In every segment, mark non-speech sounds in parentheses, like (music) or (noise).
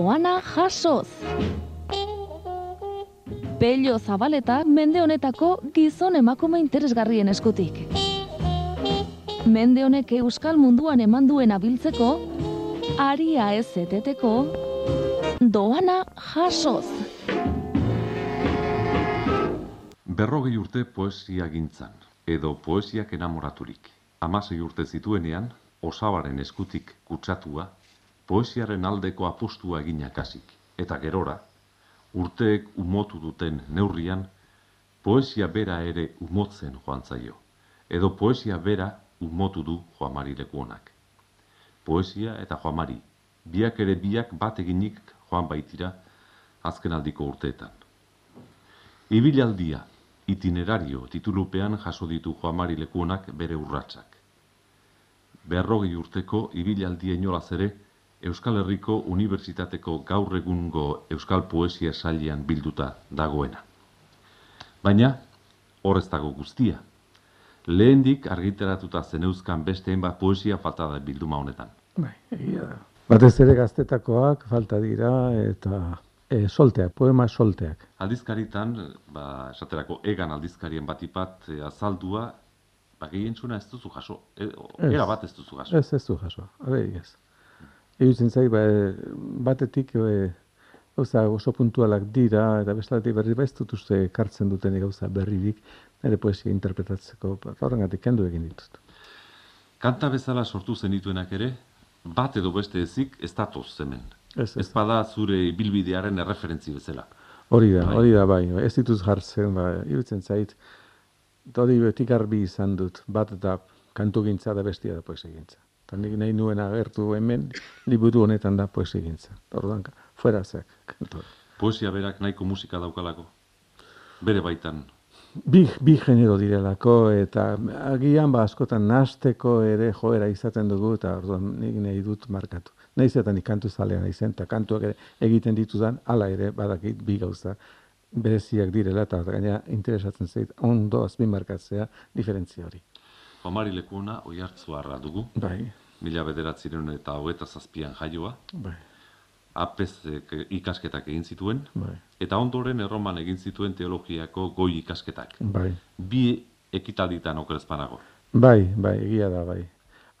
doana jasoz. Pello zabaleta mende honetako gizon emakume interesgarrien eskutik. Mende honek euskal munduan eman duen abiltzeko, aria ez eteteko, doana jasoz. Berrogei urte poesia gintzan, edo poesiak enamoraturik. Hamasei urte zituenean, osabaren eskutik kutsatua, poesiaren aldeko apostua eginak hasik. Eta gerora, urteek umotu duten neurrian, poesia bera ere umotzen joan zaio. Edo poesia bera umotu du joamari lekuonak. Poesia eta joamari, biak ere biak bat eginik joan baitira azken aldiko urteetan. Ibilaldia, itinerario titulupean jaso ditu joamari lekuonak bere urratsak berrogei urteko ibilaldi inolaz ere Euskal Herriko Unibertsitateko gaur egungo Euskal Poesia sailean bilduta dagoena. Baina, horrez dago guztia. Lehendik argiteratuta zeneuzkan beste bat poesia falta da bilduma honetan. Bai, egia da. Batez ere gaztetakoak falta dira eta e, solteak, poema solteak. Aldizkaritan, ba, esaterako egan aldizkarien batipat e, azaldua ba, gehien ez duzu jaso. E, era bat ez duzu jaso. Ez, ez du jaso. Habe, ez. Egutzen zai, ba, batetik e, gauza oso puntualak dira, eta bestalatik berri ba ez dut uste kartzen duten gauza berririk, nire poesia interpretatzeko, ba, horrengatik kendu egin ditut. Kanta bezala sortu zenituenak ere, bat edo beste ezik ez datoz zemen. Ez, ez. bada zure bilbidearen erreferentzi bezala. Hori da, bai. hori da, bai. Ez dituz jartzen, ba, irutzen zait, hori beti garbi izan dut, bat da kantu gintza da bestia da poesia gintza. Eta nik nahi nuen agertu hemen, liburu honetan da poesia gintza. Orduan, fuera zeak. Kantu. Poesia berak nahiko musika daukalako? Bere baitan? Bi, bi genero direlako, eta agian ba askotan nasteko ere joera izaten dugu, eta orduan nik nahi dut markatu. Nahiz eta nik kantu zalean izen, eta kantuak ere egiten ditudan, hala ere badakit bi gauza bereziak direla eta gaina interesatzen zait ondo azpimarkatzea diferentzia hori. Omari lekuna oi hartzuarra dugu. Bai. Mila bederatziren eta hogeta zazpian jaioa. Bai. Apez ikasketak egin zituen. Bai. Eta ondoren erroman egin zituen teologiako goi ikasketak. Bai. Bi ekitalditan okerezpanago. Bai, bai, egia da, bai.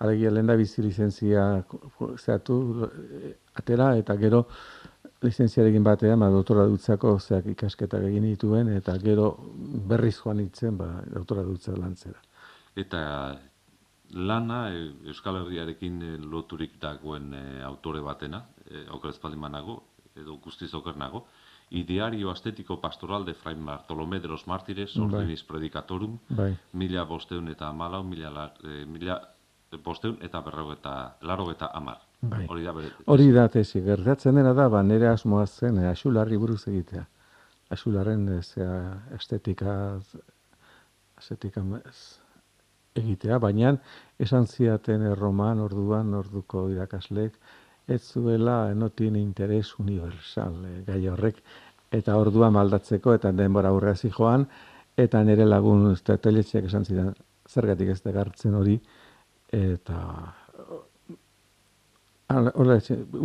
Alegia lehen da bizi lizentzia zeatu, eh, atera, eta gero lizentziarekin batean, ba, doktora dutzako zeak ikasketak egin dituen, eta gero berriz joan itzen, ba, doktora dutza lantzera. Eta lana e, Euskal Herriarekin e, loturik dagoen e, autore batena, e, oker espaldimanago, edo guztiz oker nago, Ideario Estetiko Pastoral de Fray Bartolomé de los Mártires, bai. Ordenis Predicatorum, bai. mila bosteun eta malau, mila, e, mila bosteun eta berrego eta laro eta amar. Bai. Hori da, hori da tesi, gertatzen dena da, ba, nire asmoa zen, e, asularri buruz egitea. Asularren e, estetika, estetika egitea, baina esan ziaten erroman orduan, orduko irakaslek, ez zuela enotin interes universal e, gai horrek, eta orduan maldatzeko, eta denbora aurrea joan, eta nire lagun, eta teletxeak esan zidan, zergatik ez da gartzen hori, eta Hola,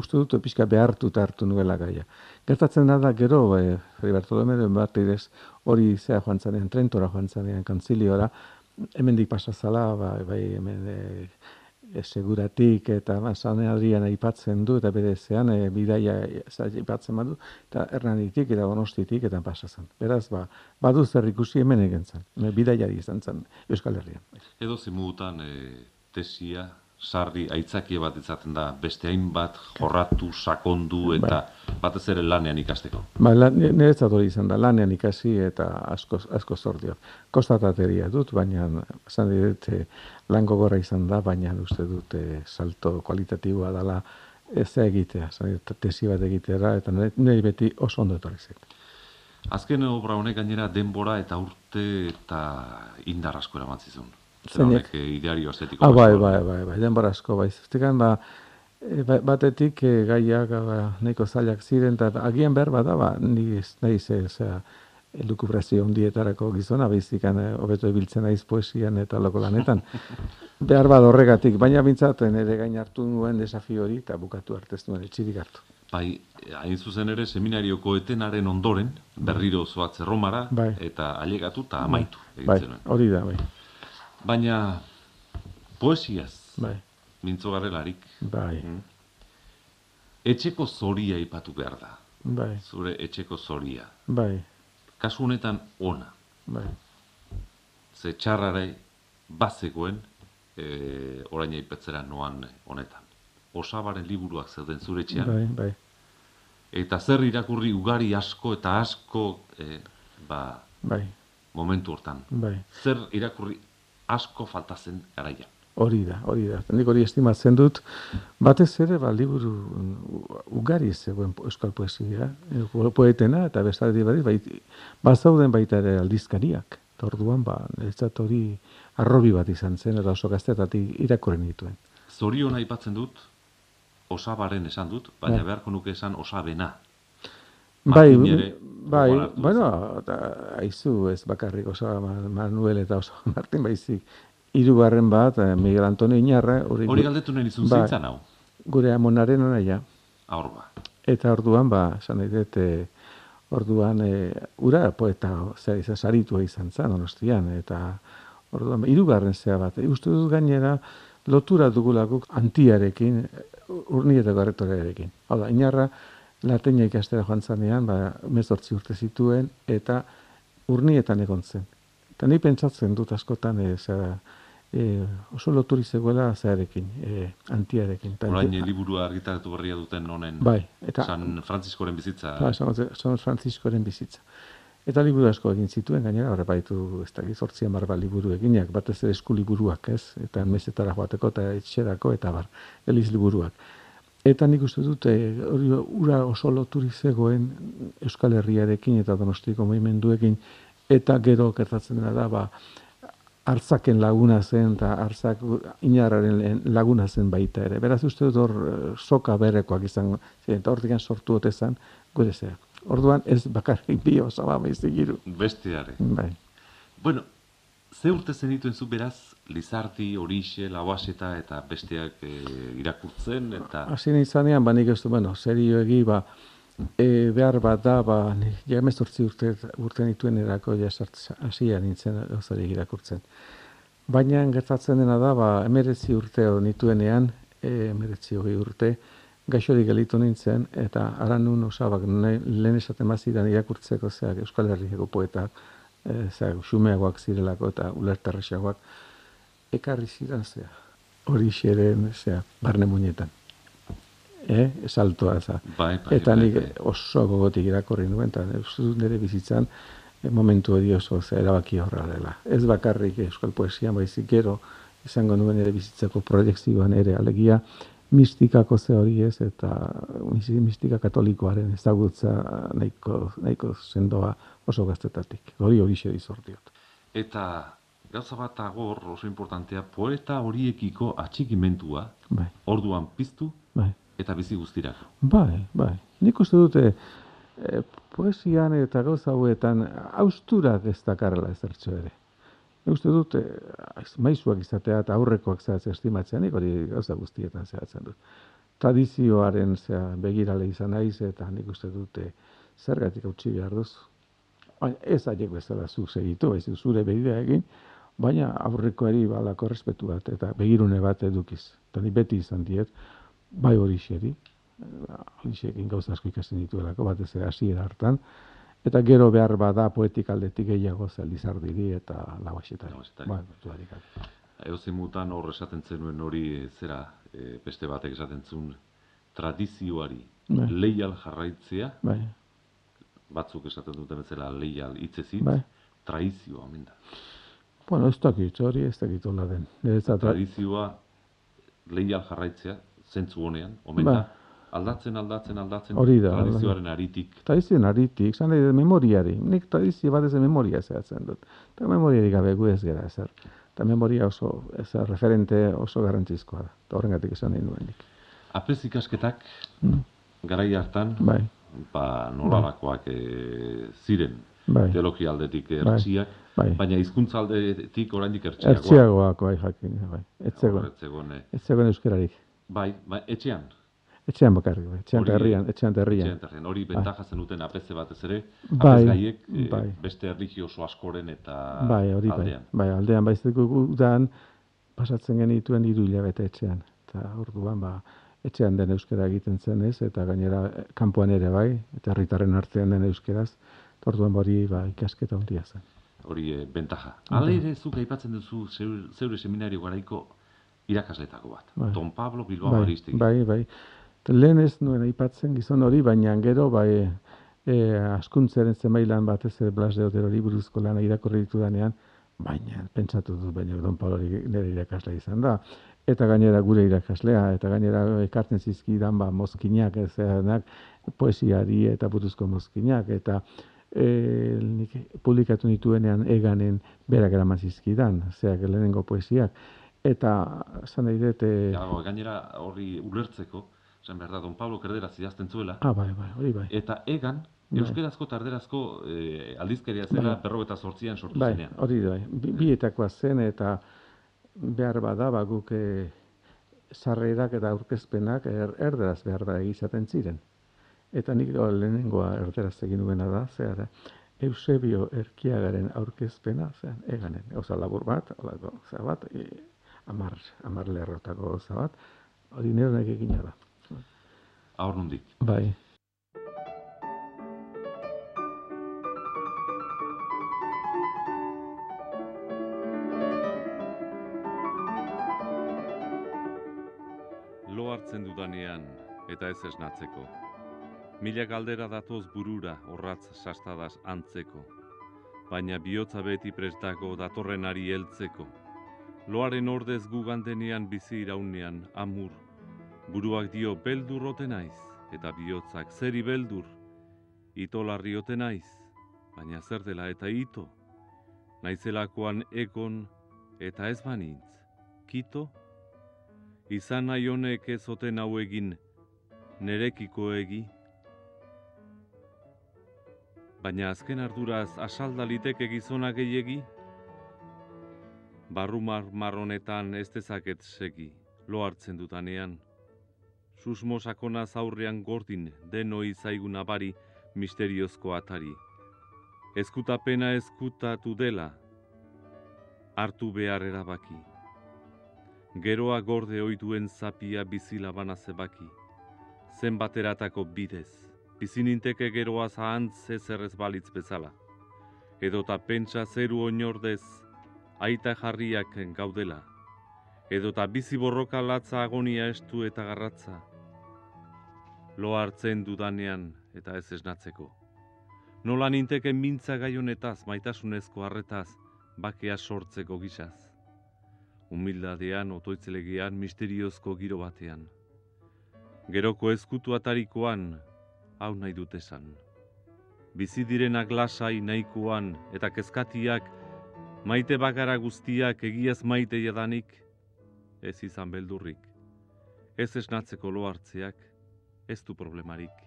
uste dut pixka behartu eta hartu nuela gaia. Gertatzen da gero, e, Fri Bartolome den bat hori zea joan zanean, trentora joan zanean, kantziliora, hemen dik pasazala, bai, bai, hemen e, e, seguratik eta ba, zane adrian aipatzen du, eta bere zean, e, bidaia aipatzen badu, eta hernanitik eta bonostitik eta pasazan. Beraz, ba, badu zer ikusi hemen egin zen, izan zen Euskal Herrian. Edo zimutan e, tesia, sarri aitzakie bat izaten da, beste hainbat jorratu, sakondu eta bai. batez ere lanean ikasteko. Ba, la, niretzat hori izan da, lanean ikasi eta asko, asko zordio. Kostatateria dut, baina esan dit, eh, lango gogorra izan da, baina uste dut eh, salto kualitatiboa dela ez egitea, zan tesi bat egitea eta nire beti oso ondo etorri zait. Azken obra honek gainera denbora eta urte eta indar asko eramatzizun. Zeinek eh, ideario estetiko. Ah, bai, bai, bai, bai, denbora asko, bai. Zuztikan, ba, e, ba, batetik e, gaiak ba, nahiko zailak ziren, eta agian behar bada, ba, ni nahi ze, zera, lukubrazio ondietarako gizona, behizikan, e, hobeto ebiltzen naiz poesian eta loko lanetan. (laughs) behar bada horregatik, baina bintzaten ere gain hartu nuen desafio hori, eta bukatu artez nuen etxirik hartu. Bai, hain zuzen ere, seminarioko etenaren ondoren, berriro zoatze Romara, Bai. eta ailegatu eta amaitu. egin Bai, hori da, bai. Baina, poesiaz, Bai, mintzo garrelarik, bai, Mm. etxeko zoria ipatu behar da. bai, Zure etxeko zoria. bai, Kasu honetan ona. bai, Ze txarrare bazegoen e, orain aipatzera noan honetan. Osabaren liburuak zeuden zure etxean. bai, bai. Eta zer irakurri ugari asko eta asko e, ba, Bai, momentu hortan. bai. Zer irakurri asko falta zen garaian. Hori da, hori da. Nik hori estimatzen dut, batez ere, ba, liburu ugari zegoen euskal poesia, eh, poetena, eta bestaldi badiz, bait, bazauden baita ere aldizkariak. Orduan, ba, niretzat hori arrobi bat izan zen, eta oso gaztetatik irakurri nituen. Zorion aipatzen dut, osabaren esan dut, baina Bai. beharko nuke esan osabena. Bai, bai, bueno, eta, aizu ez bakarrik oso Ma- Manuel eta oso Martin baizik. Hirugarren bat, eh, Miguel Antonio Iñarra, hori, Hori galdetu nahi nizun Bai. zintzan hau. gure amonaren anaia. Aur ba. Eta orduan, ba, esan nahi dut, e, orduan, e, ura poeta, zer, izan, saritua izan zen, donostian, eta orduan, ba, irugarren zea bat. E, uste dut gainera, lotura dugulakuk antiarekin, urnietako arretorearekin. Hau da, inarra, lateina ikastera joan zanean, ba, mezortzi urte zituen, eta urnietan egon zen. Eta ni pentsatzen dut askotan, e, zera, e, oso loturi zegoela zearekin, e, antiarekin. Orain liburua argitaratu berria duten honen Bai, eta San Frantziskoren bizitza. Ba, San, San Franciscoren bizitza. Eta liburu asko egin zituen, gainera, horre baitu, ez da, gizortzian barba liburu eginak, batez ere esku liburuak, ez? Eta mesetara joateko eta etxerako, eta bar, eliz liburuak. Eta nik uste dut, eh, hori ura oso loturi zegoen Euskal Herriarekin eta Donostiko movimenduekin, eta gero gertatzen dena da, ba, hartzaken laguna zen, eta hartzak inarraren laguna zen baita ere. Beraz uste dut hor eh, soka berekoak izango, ziren, eta hortik sortu ote zen, gure zea. Orduan ez bakarrik bi osaba baizik hiru. Besteare. Bai. Bueno, ze urte zenituen zu beraz, Lizarti, Horixe, Lauaseta eta besteak e, irakurtzen, eta Hasi nintzanean, ba nik ez du, bueno, serioegi, ba, e, behar bat da, ba, ni- ja emezortzi urte, urte nituen erako ja hasia nintzen gauzari irakurtzen. Baina gertatzen dena da, ba, emeretzi urte nituenean, e, emeretzi hogei urte, gaixorik gelitu nintzen, eta ara nun osabak, lehen esaten mazidan irakurtzeko zeak Euskal Herriako poetak, e, zeak xumeagoak zirelako eta ulertarrexagoak, ekarri zidan zea. Hori xeren, zea, barne muñetan. Eh, saltoa za. bai, bai, Eta bai, nik bai. oso gogotik irakorri nuen, eta nire bizitzan eh, momentu hori oso ze erabaki horra dela. Ez bakarrik euskal poesian, baizik gero izango nuen ere bizitzako proiektzioan ere, alegia mistikako ze hori ez, eta mis- mistika katolikoaren ezagutza nahiko, nahiko sendoa oso gaztetatik. Hori hori xe dizortiot. eta gauza bat agor oso importantea, poeta horiekiko atxikimentua, Bai, orduan piztu bai. eta bizi guztirako. Bai, bai. Nik uste dute e, poesian eta gauza hauetan austurak ez dakarrela ezertxo ere. Nik uste dut, e, maizuak izatea eta aurrekoak zehatzea estimatzea, nik hori gauza guztietan zehatzen dut. Tradizioaren zea, begirale izan naiz eta nik uste dute zergatik utzi behar duzu. Baina ez aiek bezala zu segitu, ez zure begidea egin, baina aurrekoari balako respetu bat eta begirune bat edukiz. Eta ni beti izan diet, bai hori xeri, Alixekin gauza asko ikasten dituelako, batez ere hasiera hartan, eta gero behar bada poetik aldetik gehiago ze Lizardiri eta Lauaxetari. Lauaxetari. Bai, gabe. Eozein mutan hor esaten zenuen hori zera e, beste batek esaten zuen tradizioari Bai. leial jarraitzea, Bai, batzuk esaten duten bezala leial hitzezit, Bai. traizioa omen da. bueno, ez dakit, hori ez dakit hola den. Niretzat, Tradizioa leial jarraitzea, zentzu honean, omen Ba. da, aldatzen, aldatzen, aldatzen, Hori da, tradizioaren aritik, tradizioen aritik, zan nahi dut memoriari, nik tradizio bat ez memoria zehatzen dut. Eta memoriari gabe gu ez gara ezer. Eta memoria oso, ezer, referente oso garrantzizkoa da. Eta horrengatik esan nahi nuen nik. apez ikasketak, Mm. garai hartan, Bai, ba, nolarakoak e, ziren, bai, teologia aldetik ertziak, bai. baina hizkuntza aldetik oraindik ertziagoak. Ertziagoak bai jakin, bai. Ez zegoen, eh, ez zegoen euskararik. Bai, bai, etxean. Etxean bakarrik, bai. etxean herrian, etxean herrian. Etxean terren. Hori bentaja zenuten apeze batez ere, Bai, apezgaiek bai. beste erlijioso askoren eta Bai, hori bai. aldean. Bai, aldean baizteko gudan pasatzen genituen hiru hilabete etxean. Eta orduan ba etxean den euskara egiten zen ez, eta gainera kanpoan ere bai, eta herritarren artean den euskeraz. Orduan hori ba, ikasketa handia zen. Hori e, bentaja. Hala ere, zuk aipatzen duzu zeur- zeure seminario garaiko irakasletako bat. Bai. Don Pablo Bilbao bai, Aristegi. bai, bai. Lehen ez nuen aipatzen gizon hori, baina gero bai e, askuntzaren zemailan batez ere Blas de Oterori buruzko lana irakurri ditudanean, baina pentsatu dut baina Don Pablo hori nire irakaslea izan da. Eta gainera gure irakaslea, eta gainera ekartzen zizkidan ba, mozkinak, ezanak, poesiari eta buruzko mozkinak, eta e, nik publikatu nituenean eganen berak eraman zizkidan, zeak lehenengo poesiak. Eta, zan nahi dut, e, Ja, gainera horri ulertzeko, esan behar da, Don Pablo kerderaz idazten zuela, ah, bai, bai, hori bai. eta egan, Bai. euskerazko eta erderazko eh, aldizkaria zela Bai. berrogeta sortzian sortu Bai, zenean. hori da, bai. Bi, bietakoa zen eta behar bada, ba, guk e, sarrerak eta aurkezpenak er, erderaz behar bada izaten ziren. Eta nik o, lehenengoa erderaz egin nuena da, zehara, Eusebio Erkiagaren aurkezpena, zean, eganen, oza labur bat, olako, oza bat, e, amar, amar lerrotako oza bat, hori egina da. Ahor nundik. Bai, dudanean, eta ez esnatzeko. Mila galdera datoz burura horratz sastadaz antzeko. Baina bihotza beti prestago datorrenari heltzeko. Loaren ordez gugandenean bizi iraunean amur. Buruak dio beldur ote naiz, eta bihotzak zeri beldur. Ito larri ote naiz, baina zer dela eta ito. Naizelakoan egon eta ez banintz. Kito? Izan nahi honek ez oten hau egin, nerekiko egi. Baina azken arduraz asaldaliteke gizona gehiegi? Barrumar marronetan ez dezaket segi, lo hartzen dutanean. Susmo sakonaz aurrean gordin denoi zaigun abari misteriozko atari. Ezkutapena ezkutatu dela, hartu behar erabaki. Geroa gorde oiduen zapia bizilabana zebaki. Zenbat eratako bidez, bizininteke geroa zahantz ez errez balitz bezala. Edota pentsa zeru oinordez, aita jarriak gaudela. Edota bizi borroka latza agonia estu eta garratza. Lo hartzen dudanean eta ez esnatzeko. Nola ninteke mintza gai honetaz maitasunezko harretaz, bakea sortzeko gisaz humildadean, otoitzelegean, misteriozko giro batean. Geroko ezkutu atarikoan, hau nahi dut esan. Bizi direnak lasai nahikoan eta kezkatiak, maite bakara guztiak egiaz maite jadanik, ez izan beldurrik. Ez esnatzeko lo hartzeak, ez du problemarik.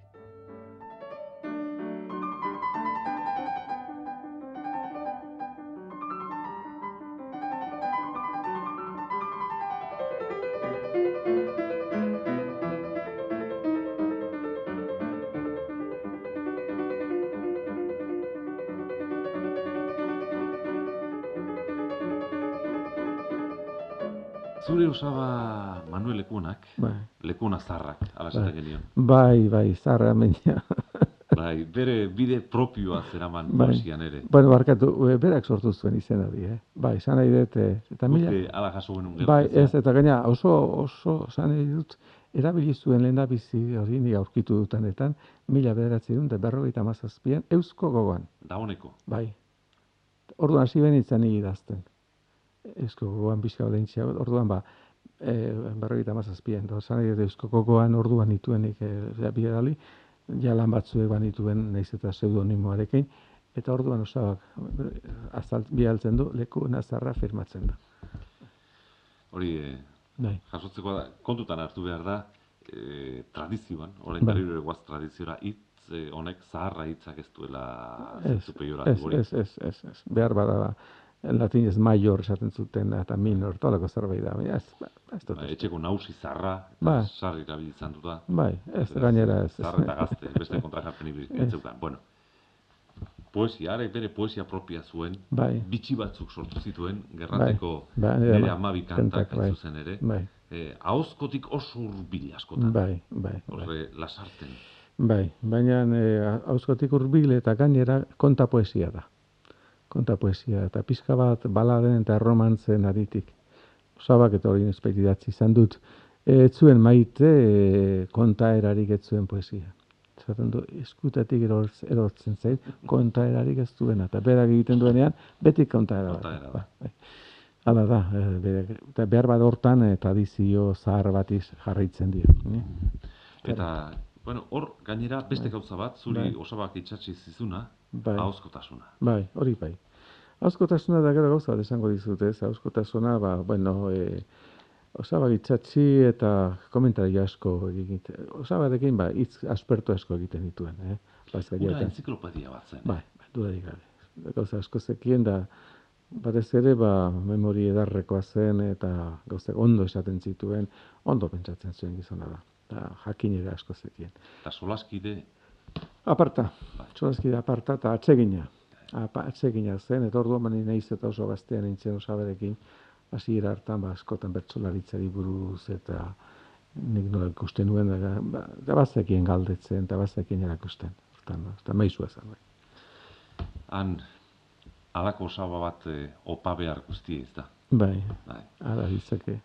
Lekuonak, bai. Lekuona zarrak, ala esaten genion. Bai, bai, zarra meina. Bai, bere bide propioa zeraman Bai. poesian ere. bueno, barkatu, e, berak sortu zuen izen hori, eh? Bai, esan nahi dut, eh, eta mila... Eh, ala jaso genuen. Bai, ez, eta gaina oso, oso, esan nahi dut, erabili zuen lehen bizi hori ni aurkitu dutanetan, mila bederatzi dut, berrogeita mazazpian, eusko gogoan, Dagoneko. bai. Orduan hasi benitzen ni idazten. Eusko gogoan pixka odeintzia, orduan ba, e, berrogeita mazazpian, da, esan nahi dut, eusko gogoan orduan nituenik e, bidali, ja lan batzuek banituen naiz eta pseudonimoarekin, eta orduan osabak azalt, bialtzen du, leku nazarra firmatzen da. Hori, eh, Bai. jasotzeko da, kontutan hartu behar da, eh, tradizioan, orain Bai. berriro guaz tradiziora, hitz eh, honek zaharra hitzak ez duela Ez, zentzu ez, ez, ez, ez, ez, behar bada, latinez major esaten zuten eta minor, tolako zerbait da. Baina ez, ba, ez dut. Ba, etxeko nausi zarra, Bai. eta sarri erabiltzen duta. Bai, ez, gainera ez. ez. Zarra eta gazte, beste kontrajarpen ibili zeukan. Bueno, poesia, arek bere poesia propia zuen, Bai. bitxi batzuk sortu zituen, gerrateko Bai, bai, nire bai, amabi kantak bai. zuzen ere. Bai, Eh, ahozkotik oso urbil askotan. bai, bai. bai. Horre, lasarten. Bai, baina e, auskotik hurbil eta gainera konta poesia da. Konta poesia eta pizka bat baladen eta romantzen aritik. Osabak eta hori nespeit idatzi izan dut. E, ez zuen maite e, konta erarik ez zuen poesia. Zaten du, eskutatik erortz, erortzen zait, konta erarik ez duena. Eta berak egiten duenean, beti konta era bat. Kontaera da. Bai, bai. Hala da, e, bere, eta behar bat hortan e, tradizio zahar batiz jarraitzen dio. Eta, bueno, hor, gainera, beste gauza bat, zuri Bai. osabak itxatzi zizuna, Bai. ahozkotasuna. Bai, hori bai. Hauskotasuna da gero gauza bat esango dizut, ez? Hauskotasuna, ba, bueno, e, osaba eta komentari asko egite. Osabarekin, ba, hitz aspertu asko egiten dituen, eh? Ba, Una eta- enziklopedia bat zen. Bai, bai, dudarik gabe. Gauza asko zekien da, batez ere, ba, memori edarrekoa zen eta gauzak ondo esaten zituen, ondo pentsatzen zuen gizona da. Da, jakin ere asko zekien. Eta solaskide, Aparta, txolazkide aparta eta atsegina. Apa, atsegina zen, eta orduan mani nahiz eta oso gaztean nintzen osaberekin, hasiera hartan, ba, askotan bertsolaritzari buruz, eta nik nola ikusten nuen, da, ba, da bazekien galdetzen, eta bazekien erakusten. Hortan, ba, eta maizua zen, bai. han, alako osaba bat eh, opa behar guztia ez da. Bai, Bai. ara ditzake.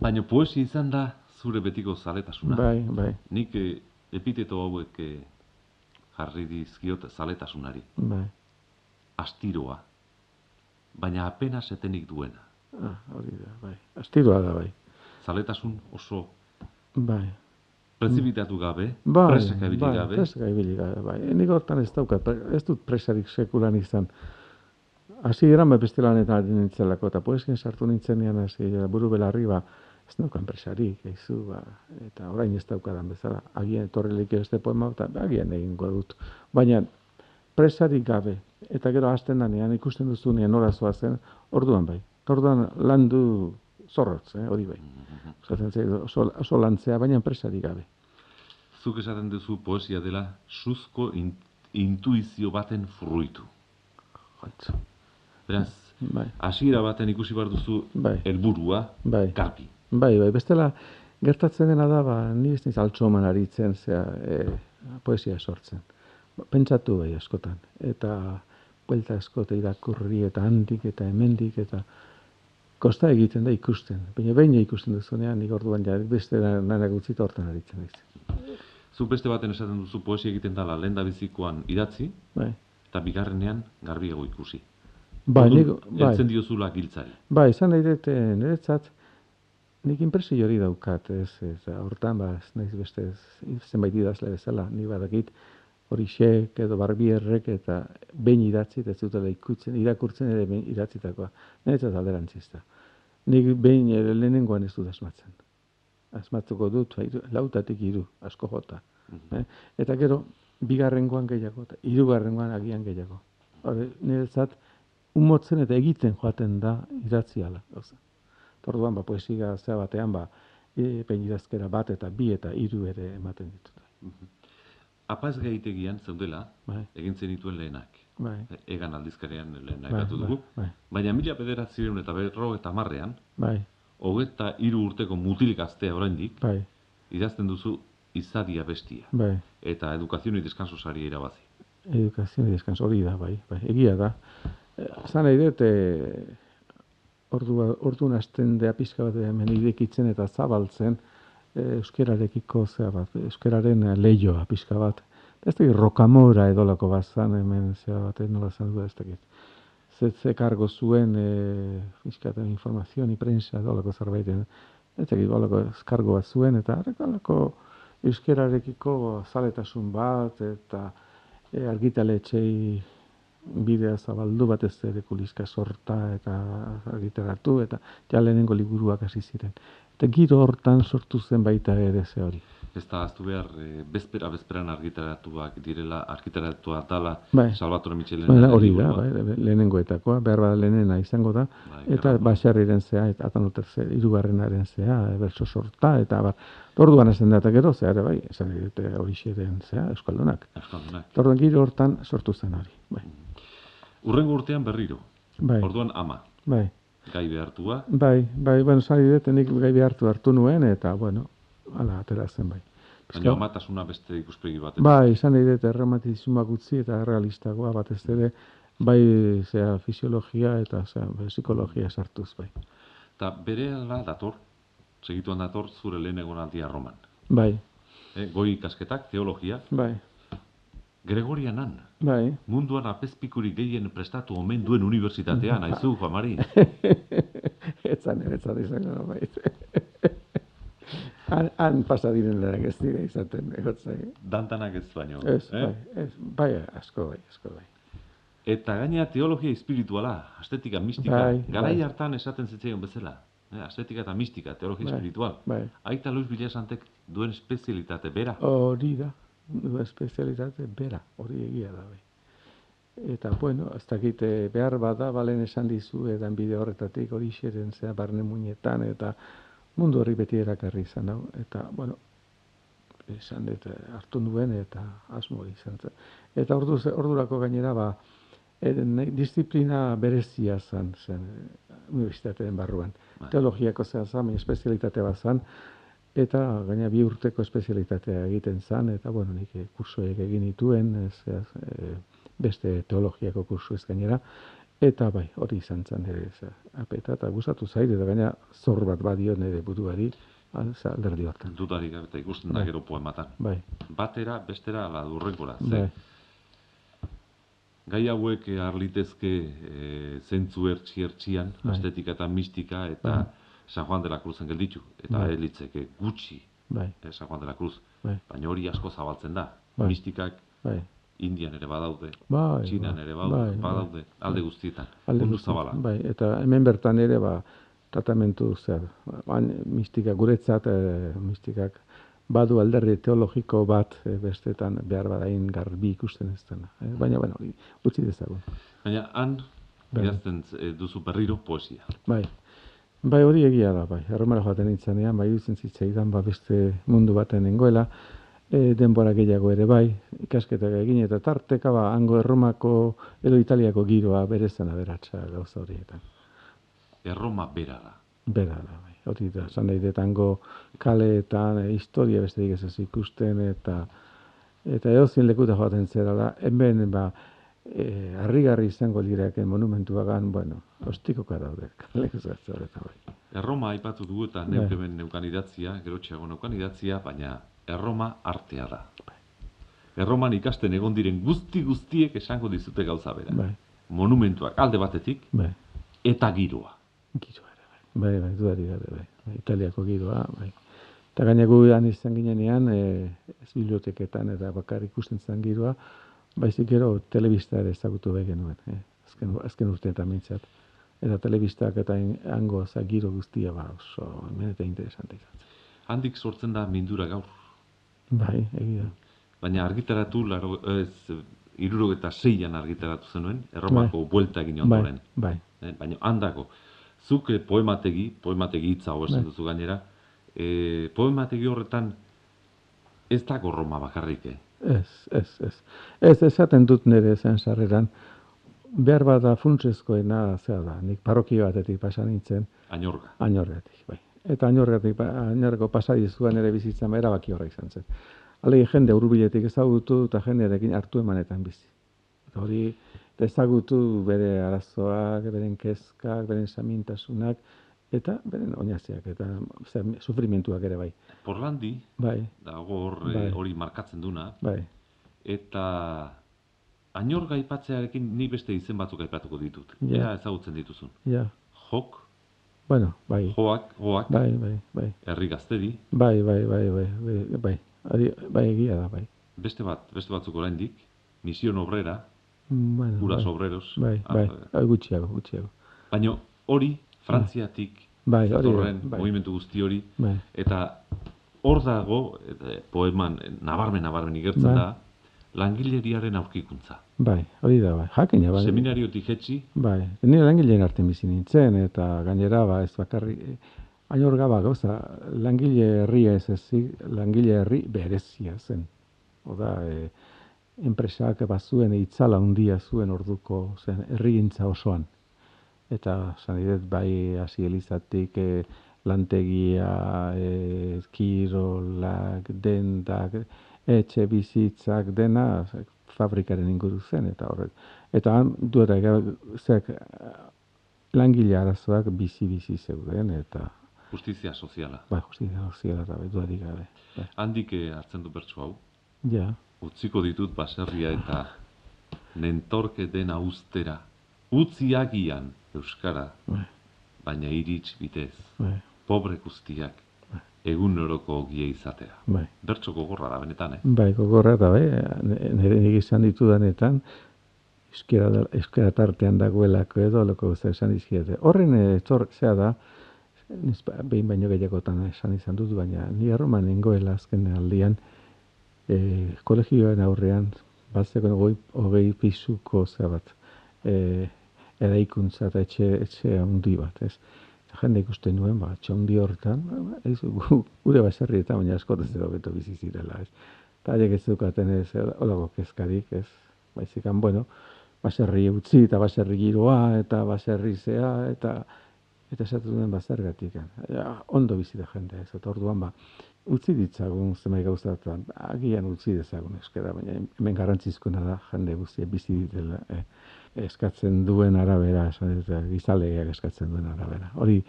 Baina poesia izan da zure betiko zaletasuna. Bai, bai, Nik eh, epiteto hauek eh, jarri dizkiot zaletasunari. bai. Astiroa. Baina apenas etenik duena. Ah, hori da, bai. Astiroa da, bai. Zaletasun oso Bai. prezibitatu gabe, Bai, presaka ibili bai, gabe. presaka ibili gabe, bai. Nik hortan ez daukat, pre- ez dut presarik sekulan izan. Hasi eran beste lanetan ari nintzelako, eta poesien sartu nintzenean hasi buru belarri, ba, ez daukan presarik, eizu, ba, eta orain ez daukadan bezala. Agian etorrelik beste poema, eta agian egingo dut. Baina, presarik gabe, eta gero hasten danean, ikusten duzunean nola zen, orduan bai. Orduan landu zorrotz, eh, hori bai. Zaten zait, oso, oso lantzea, baina presarik gabe. Zuk esaten duzu poesia dela suzko in, intuizio baten fruitu. Jantzu. Beraz, Bai. hasiera baten ikusi behar duzu Bai. helburua Bai. garbi. Bai, bai, bestela gertatzen dena da, ba, ni ez niz altxoman aritzen, zea, e, poesia sortzen. Ba, Pentsatu bai askotan, eta buelta askote irakurri eta handik eta hemendik eta kosta egiten da ikusten. Baina behin ikusten duzunean, nik orduan ja beste lanak utzita hortan aritzen naiz. Zuk beste baten esaten duzu poesia egiten dela lehen bizikoan idatzi, Bai. eta bigarrenean garbiago ikusi. Bai, nik, Orduan, bai. Diozula giltzari. Bai, esan nahi dut, eh, niretzat, nik impresio hori daukat, ez, ez, hortan, ba, ez naiz beste ez, zenbait idazle bezala, ni badakit, hori xek edo barbierrek eta behin idatzi, ez dutela ikutzen, irakurtzen ere behin idatzitakoa. Niretzat alderantzista. Nik behin ere lehenengoan ez dut asmatzen. Asmatuko dut, ba, hiru- lautatik hiru, asko jota. Mhm. Eh? Eta gero, bigarrengoan gehiago, eta hirugarrengoan agian gehiago. Hore, niretzat, umotzen eta egiten joaten da idatzi ala. Gauza. Orduan, ba, poesia zea batean, ba, e, pein idazkera bat eta bi eta hiru ere ematen ditut. Apaz gaitegian zeudela, Bai, egin zenituen lehenak. bai, Egan aldizkarean lehen bai, aipatu dugu. bai, Baina mila bederatzireun eta berro eta marrean, bai, hogeta hiru urteko mutil gaztea oraindik, bai, idazten duzu izadia bestia. bai. Eta edukazio y descanso saria irabazi. Edukazio descanso hori da, bai, bai, egia da. Eh, Zan nahi dut, e, ordu, ordu hasten dea pixka bat hemen irekitzen eta zabaltzen e, euskerarekiko zea bat, euskeraren eh, leioa pixka bat. Ez dakit rokamora edolako bat zan hemen zea bat, eh, nola zan du ez dakit. Ze, ze kargo zuen e, fiskaten informazioni, prensa edolako zerbaiten. Ez dakit, olako kargo bat zuen eta horrekalako euskerarekiko zaletasun bat eta e, argitaletxei bidea zabaldu batez ere kuliska sorta eta argitaratu eta ja lehenengo liburuak hasi ziren. Eta giro hortan sortu zen baita ere ze hori. Ez da, aztu behar, e, bezpera, bezperan argitaratuak direla, argitaratua dala, Bai. Salvatore Michelen. Baina hori da, bai, lehenengoetakoa, behar bada lehenena izango da, Bai, eta baserriren zea, eta atanoter ze, irugarrenaren zea, berso sorta, eta bar, orduan esan da, eta gero, zea ere bai, esan dute hori xeren zea, Euskaldunak. Euskaldunak. Orduan giro hortan sortu zen hori, bai, Urrengo urtean berriro. bai, Orduan ama, bai, gai behartua, bai, bai, bueno, zari dut, nik gai behartu hartu nuen, eta, bueno, ala, atera zen, bai. baina amatasuna beste ikuspegi bat. Bai, izan nahi dut erromatizismoak utzi eta realistagoa batez ere, bai, zea, fisiologia eta zea, bai, psikologia sartuz, bai. Eta bere dator, segituan dator zure lehen egonaldia Roman. Bai, E, goi ikasketak, teologia, bai, Gregorianan, bai. munduan apezpikurik gehien prestatu omen duen unibertsitatean, aizu, Juan Mari. (laughs) etzan ere, etzan izango, bai. han, han pasa diren lanak ez dira izaten, egotzai. Dantanak ez baino. Ez, eh? bai, ez, bai, asko, bai, asko, bai. Eta gaina teologia espirituala, estetika, mistika, Bai, garai bai. hartan esaten zitzaion bezala. Eh, estetika eta mistika, teologia Bai, espiritual. bai. Aita Luis Bilasantek duen espezialitate bera. Hori da, espezialitate bera, hori egia da, bai. Eta, bueno, ez dakit eh, behar bada, balen esan dizu, edan bide horretatik hori xeren zea barne muinetan, eta mundu hori beti erakarri izan hau, eta, bueno, esan dut eh, hartu nuen, eta asmo izan zen. Eta ordu, ordurako gainera, ba, eh, nahi- disiplina berezia zen, zen eh, unibertsitateen barruan. Bai. Teologiako zen, baina espezialitate bat zen, eta gaina bi urteko espezialitatea egiten zen, eta bueno, nik eh, kursoek egin nituen, ez, ez, eh, beste teologiako kursu ez gainera, eta bai, hori izan zen ere, ez, apeta, eta gustatu zait, eta gaina zor bat badio nire buruari, az, alderdi hortan. Dudarik gabe eta ikusten da Bai. gero poematan. Bai, Batera, bestera, ala durrengora. Ze, bai, gai hauek eh, arlitezke e, zentzu ertsi ertxian, Bai. estetika eta mistika, eta Bai. San Juan de la Cruzen gelditu. Eta Bai. elitzeke gutxi bai, eh, San Juan de la Cruz. bai, Baina hori asko zabaltzen da. Bai. Mistikak bai, Indian ere badaude, bai, Txinan bai, ere badaude, bai, bai. badaude, alde guztietan. Alde Mundu zabala. Bai, eta hemen bertan ere, ba, tratamentu zer, bain, mistika guretzat, e, mistikak badu alderri teologiko bat e, bestetan behar badain garbi ikusten ez dena. E, baina, bueno, utzi dezagun. Baina han, idazten duzu berriro poesia. Bai, bai hori egia da, bai. Erromara joaten nintzanean, bai dutzen zitzaidan, ba, beste mundu baten nengoela, e, denbora gehiago ere bai, ikasketak egin eta tarteka, ba, hango erromako edo italiako giroa berezan aberatsa gauza horietan. Erroma bera da. Bera da, bai. Hori da, zan nahi dut hango kaleetan, e, historia besterik ez ikusten, eta eta edozein lekuta joaten zera da, hemen, ba, e, harrigarri izango liraken monumentuagan, bueno, ostikoka daude, leku zartza eta bai. Erroma aipatu dugu eta neuk hemen neukan idatzia, gerotxeago neukan idatzia, baina Erroma artea da. Erroman ikasten egon diren guzti guztiek esango dizute gauza bera. Bai, Monumentuak alde batetik bai, eta giroa. giroa ere, bai. Bai, bai, dudari gabe, bai. bai. Italiako giroa, bai. Eta han izan ginenean, e, ez biblioteketan eta bakar ikusten zen giroa, baizik gero telebista ere ezagutu behi genuen, eh? azken, azken urteetan mintzat. Eta telebistak eta hango giro guztia ba oso hemen eta zen. Handik sortzen da mindura gaur. Bai, egia. Baina argitaratu, laro, ez, iruro eta seian argitaratu zenuen, Erromako buelta egin ondoren. Bai, Eh, baina handako, zuk eh, poemategi, poemategi hitza hau esan Bai. duzu gainera, e, poemategi horretan ez dago Roma bakarrik, eh? Ez, ez, ez. Ez, esaten dut nire zen sarreran, behar bada funtsezkoena zea da, nik parrokia batetik pasa nintzen, Añorga. Añorgatik, bai. Eta añorgatik, ba, añorgako pasadizuan ere bizitzan ba, erabaki horra izan zen. Alegi jende hurbiletik ezagutu eta jendearekin hartu emanetan bizi. Eta hori ezagutu bere arazoak, beren kezkak, beren samintasunak, eta beren oinaziak, eta zer, sufrimentuak ere bai. Porlandi, Bai, dago hor, eh, Bai. hori markatzen duna, bai, eta Añorga aipatzearekin ni beste izen batzuk aipatuko ditut. Ja. Ea ezagutzen dituzun. ja. Jok, Bueno, bai, joak, joak, bai, bai, bai, herri gaztedi, bai, bai, bai, bai, bai, bai, Hori, bai, egia da, bai. beste bat, beste batzuk oraindik, Misión Obrera, Bueno, Curas bai, Obreros, bai, ah, bai, bai, gutxiago, gutxiago. baina hori Frantziatik Bai, hori da, datorren bai. movimentu guzti hori Bai, eta hor dago, poeman, e, nabarmen, nabarmen igertzen Bai. da, langileriaren aurkikuntza. Bai, hori da, bai. Jakina, bai. Seminariotik jetxi, Bai, ni langileen artean bizi nintzen, eta gainera, ba, ez bakarri, ainorga ba, gauza, langile herria ez ezik, langile herri berezia zen. Oda, e, enpresak bazuen itzala handia zuen orduko zen herrigintza osoan. Eta, sanidet, bai, hasi elizatik, e, lantegia, e, kirolak, dendak, etxe bizitzak, dena, fabrikaren inguru zen, eta horrek. Eta han, duera, zeak, langile arazoak bizi-bizi zeuden, eta, justizia soziala. bai, justizia soziala da, bai, dudarik gabe. Bai. Handik eh, hartzen du bertso hau, Ja, utziko ditut baserria eta nentorke dena ustera, utzi agian euskara, bai, baina irits bitez, bai, pobre guztiak, egun oroko ogia izatea. bai. Bertso gogorra da benetan, eh? Bai, gogorra da, bai, nire nik izan ditudanetan, euskera, euskera tartean dagoelako edo, loko gauza esan dizkiete. Horren eh, etor, zea da, ba- behin baino gehiagotan esan izan dut, baina ni arroman nengoela azken aldian, e, kolegioen aurrean, batzeko hogei pisuko zea bat, e, eraikuntza eta etxe, etxe handi bat, ez? Eta jende ikusten nuen, ba, etxe handi horretan, ba, ez, gu, gure baserrietan, baina askotez edo beto bizi zirela, ez? Eta haiek ez dukaten ez, olako kezkarik, ez? Baizikan, bueno, baserri utzi eta baserri giroa eta baserri zea eta eta esatu duen bazergatik. Ondo bizi da jende ez. Eta orduan ba, utzi ditzagun zenbait gauzatan, agian utzi dezagun euskara, baina hemen garrantzizkoena da jende guztiek bizi ditela eh, eskatzen duen arabera, gizalegeak eskatzen duen arabera. Hori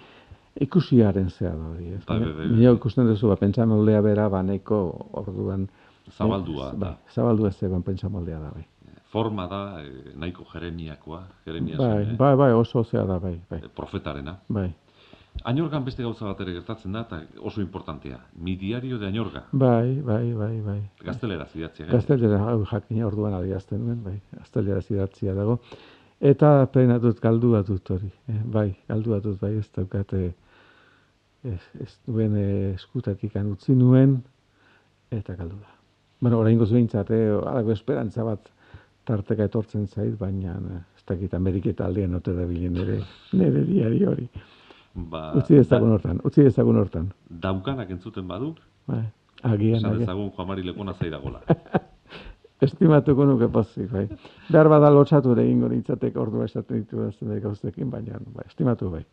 ikusiaren zea da hori, ez? Bai, bai, bai, Nio ikusten duzu, ba, pentsamoldea bera, ba, nahiko orduan Zabaldua eh, da. Bai, zabaldua ez zegoen pentsamoldea da, bai. Forma da eh, nahiko jeremiakoa, jeremia Bai, zen, eh? bai, bai, oso zea da, bai, bai, Eh, profetarena. bai. Añorgan beste gauza bat ere gertatzen da, eta oso importantea. Mi diario de Añorga. Bai, bai, bai, bai. Gaztelera zidatzea. eh? Gaztelera hau jakina orduan adierazten nuen, bai, gaztelera idatzia dago. Eta pena dut galdua dut hori, eh, bai, galdua dut bai, ez daukate ez, ez duen eh, eskutatik utzi nuen, eta galdu da. Bueno, orain gozu behintzat, eh, halako esperantza bat tarteka etortzen zait, baina eh, ez dakit Ameriketa aldean ote da bilen nire, nire diari hori. Ba, Utzi dezagun hortan, utzi dezagun hortan. da- daukanak entzuten badu, Bai, agian, esan dezagun Juan Mari Lepona zaidagola. (laughs) Estimatuko nuke pozik, bai. Behar bada lotxatu ere egingo nintzateke ordua esaten ditu da gauzekin, baina bai, estimatu bai.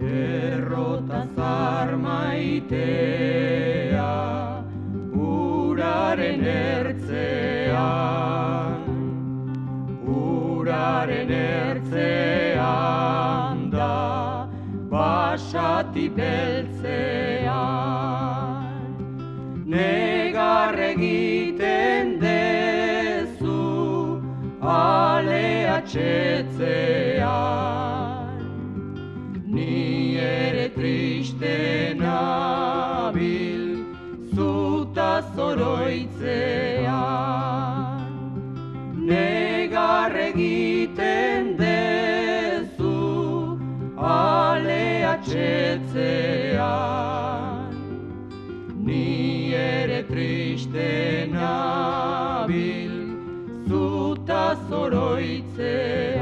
Errota zar basati beltzean. Negar egiten dezu, ale atxetzean. Atxetzean. Ni ere triste nabil, zuta zoroitzean.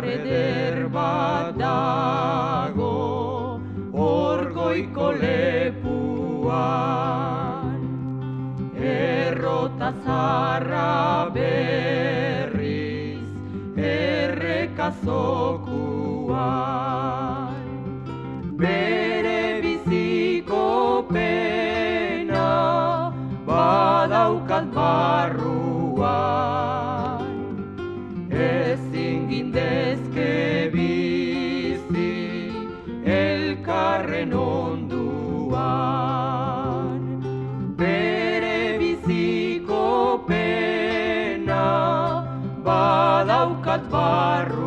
Izar eder bat dago orgoiko lepuan. Errota zarra berriz errekazokuan. Bere biziko pena badaukat barruan badaukat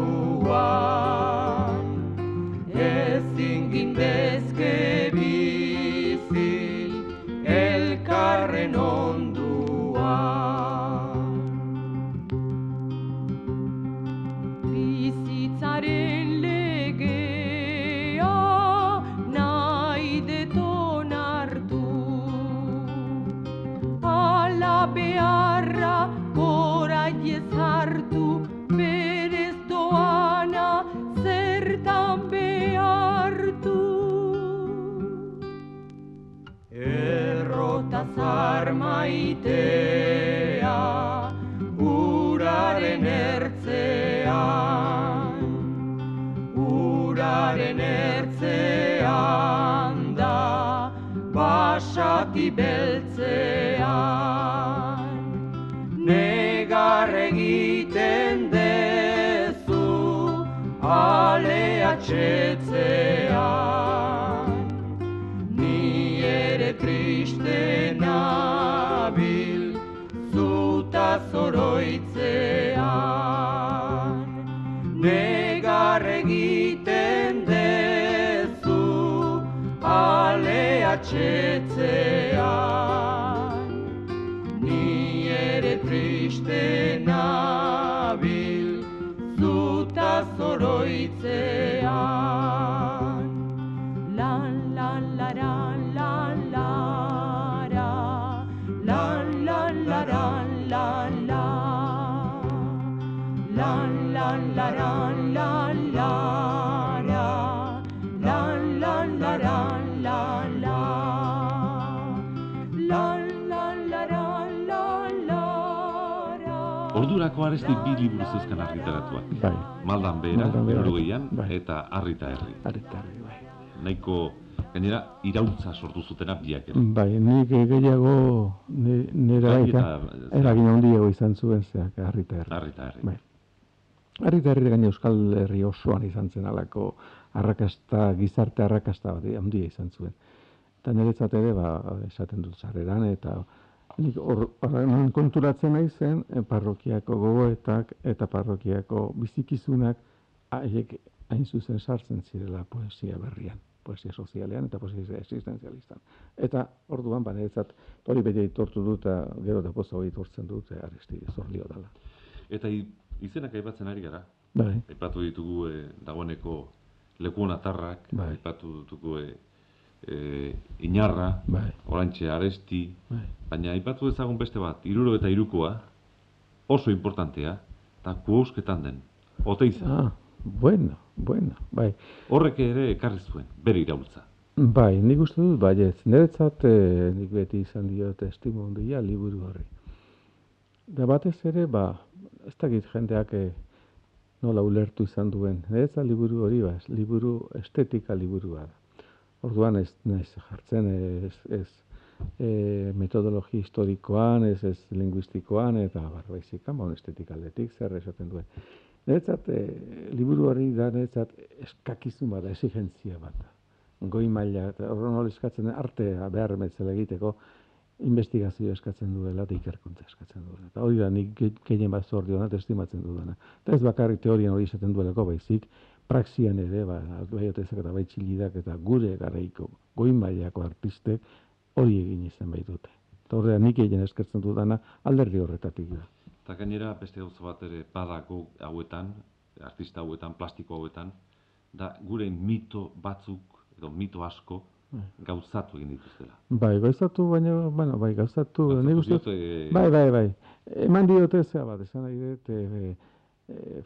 Errotazar maitea uraren ertzean uraren ertzean da basati beltzean Ordurako aresti bi liburu zeuzkan argitaratuak. Bai, Maldan behera, Hirurogeian, bai. eta Arrita Herri. aretarri, bai. Nahiko, gainera, irautza sortu zutena biak ere. Bai, nik gehiago ni- nire Bai, baita eta- eragin handiago izan zuen zeak harrita herri. Arrita Herri. Bai. Harrita herri gaine Euskal Herri osoan izan zen alako arrakasta, gizarte arrakasta bat handia izan zuen. Eta niretzat ere, ba, esaten dut sarreran, eta nik hor horren konturatzen nahi zen, eh, parrokiako gogoetak eta parrokiako bizikizunak haiek hain zuzen sartzen zirela poesia berrian, poesia sozialean eta poesia existenzialistan. Eta orduan, ba, niretzat hori bete aitortu dut, gero da pozo aitortzen dut, eh, aresti zorlio dela. Eta izenak aipatzen ari gara. Bai, Aipatu ditugu e, dagoeneko lekuon atarrak, Bai. aipatu ditugu e, e, inarra, bai, orantxe aresti, bai. baina aipatu dezagun beste bat, iruro eta irukoa, oso importantea, eta kuosketan den, oteiza. Ah, bueno, bueno, bai. Horrek ere ekarri zuen, bere iraultza. Bai, nik uste dut, bai ez, niretzat eh, nik beti izan diot estimo handia liburu horri. Da batez ere, ba, ez dakit jendeak eh, nola ulertu izan duen. Niretzat liburu hori, ba, ez, liburu estetika liburua da. Orduan ez naiz jartzen ez, ez e, metodologi historikoan, ez ez linguistikoan, eta bar, baizik, ba, estetik aldetik zer esaten duen. Niretzat, e, liburu hori da niretzat eskakizun bat, exigentzia bat goi maila, eta horren eskatzen artea behar metzela egiteko, investigazio eskatzen duela eta ikerkuntza eskatzen duela. Eta hori da nik ge- gehien bat zor diona eta estimatzen dudana. Eta ez bakarrik teorian hori esaten duelako baizik, praxian ere, ba, bai otezak eta bai txilidak eta gure garaiko goi mailako artistek hori egin izan baitute. Eta horrela nik egin eskertzen dudana alderdi horretatik da. Eta gainera beste gauza bat ere badago hauetan, artista hauetan, plastiko hauetan, da gure mito batzuk, edo mito asko, gauzatu egin dituztela. Bai, gauzatu, baina, bueno, bai, gauzatu, Gauzatu nik uste, eh, bai, bai, bai, eman diote zea bat, esan nahi dut, e, e,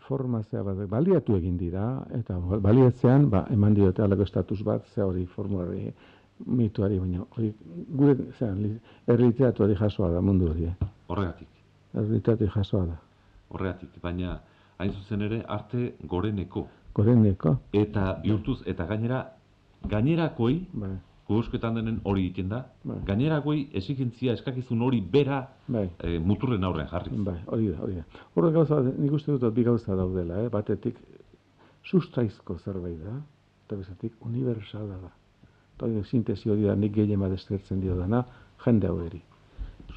forma zea bat, baliatu egin dira, eta baliatzean, ba, eman diote alako estatus bat, zea hori formulari mituari, baina hori, gure, zean, li- erliteratuari jasoa da mundu hori, eh? Horregatik, erliteratuari jasoa da, horregatik, baina hain zuzen ere arte goreneko. goreneko, Eta bihurtuz, eta gainera, gainerakoi, bai, kuhusketan denen hori egiten da, Bai. gainerakoi exigentzia eskakizun hori bera bai, e, muturren aurrean jarri. bai, hori da, hori da. Horrek gauza, nik uste dut bi gauza daudela, eh? batetik, sustraizko zerbait da, eta bestetik universala da. Eta hori sintesi hori da nik gehien bat eskertzen dio dana, jende hau eri.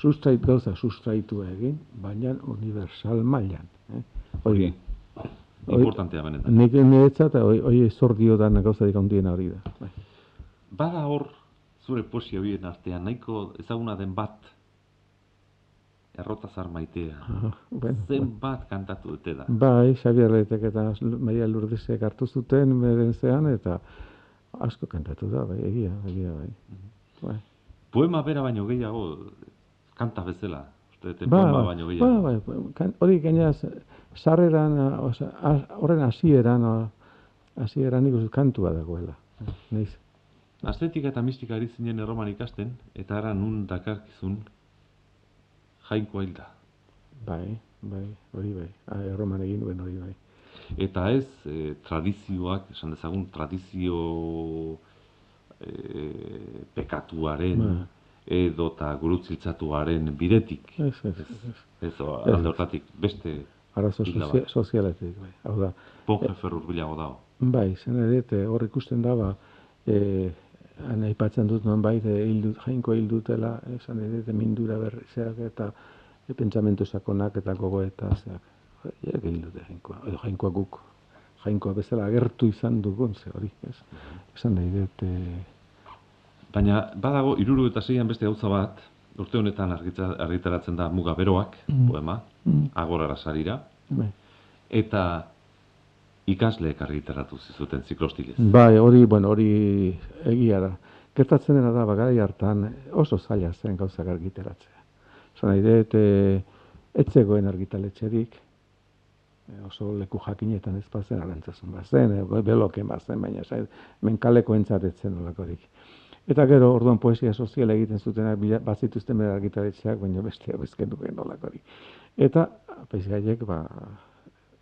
Sustrait gauza sustraitua egin, baina universal mailan. Eh? Hori, Importantea benetan. nik niretzat, hori hori zor dio dana gauzarik handiena hori da. Bai. Bada hor, zure poesia horien artean, nahiko ezaguna den bat, errotazar maitea. Ah, bueno, Zenbat kantatu dute da. Bai, Xabier Letek eta Maria Lourdesek hartu zuten beren zean, eta asko kantatu da, bai, egia, egia, bai. Bai, Poema bera baino gehiago, kanta bezala. Uste ba, poema ba, baino ba, gehiago. bai, bai, kan- hori gaina sarreran, horren hasieran, hasieran dut kantua dagoela. Naiz. Astetika eta mistika ari zinen erroman ikasten, eta ara nun dakarkizun jainko hilda. Bai, bai, hori bai. Ah, erroman egin duen hori bai. Eta ez eh, tradizioak, esan dezagun, tradizio eh, pekatuaren Ba. edota gurutziltzatuaren bidetik. Ez, ez, ez. ez. Ez, o, alde hortatik, beste Arazo Hilda sozia, bat. sozialetik, bai. Hau da, pogefer urbilago dago. Bai, zen ere, eta hor ikusten da, ba, e, han aipatzen dut non bai, hildut, jainko hildutela, esan ere, mindura berrizeak eta e, pentsamentu sakonak eta gogoeta zeak. Jek hildute jainkoa, edo jainkoa guk, jainkoa bezala agertu izan dugun, ze hori, ez? Esan nahi dut, e, Baina badago iruru eta zeian beste gauza bat, urte honetan argitza- argitaratzen da muga beroak, poema, Mm. agorara sarira, bai. eta ikasleek argitaratu zizuten ziklostilez. Bai, hori, bueno, hori egia da. Gertatzen dena da, bagarai hartan oso zaila zen gauzak argiteratzea. Esan nahi dut, e, ez zegoen argitaletxerik, e, oso leku jakinetan ez bazen arantzazun bazen, e, beloken bazen, baina esan, menkaleko entzatetzen olakorik. Eta gero, orduan poesia soziala egiten zutenak bazituzten bere argitaletxeak, baina beste bezken duen olakorik. Eta, paizgaiek, ba,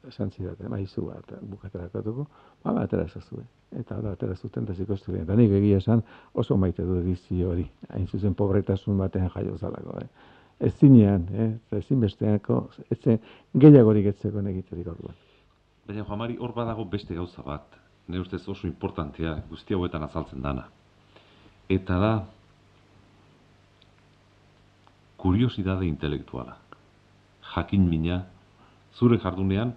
esan zidaten, maizu bat, bukaterakatuko, ba, ba, atera ezazue. Eta da, atera zuten eta zikostu Eta nik egia esan oso maite du edizio hori. Hain zuzen pobretasun batean jaio zalako, eh. Ez zinean, eh, ezin besteako, ez gehiagorik etzeko egiterik orduan. Baina Juan Mari, hor badago beste gauza bat, nire ustez oso importantea, guzti hauetan azaltzen dana. Eta da, kuriosidade intelektuala. Jakin mina, zure jardunean,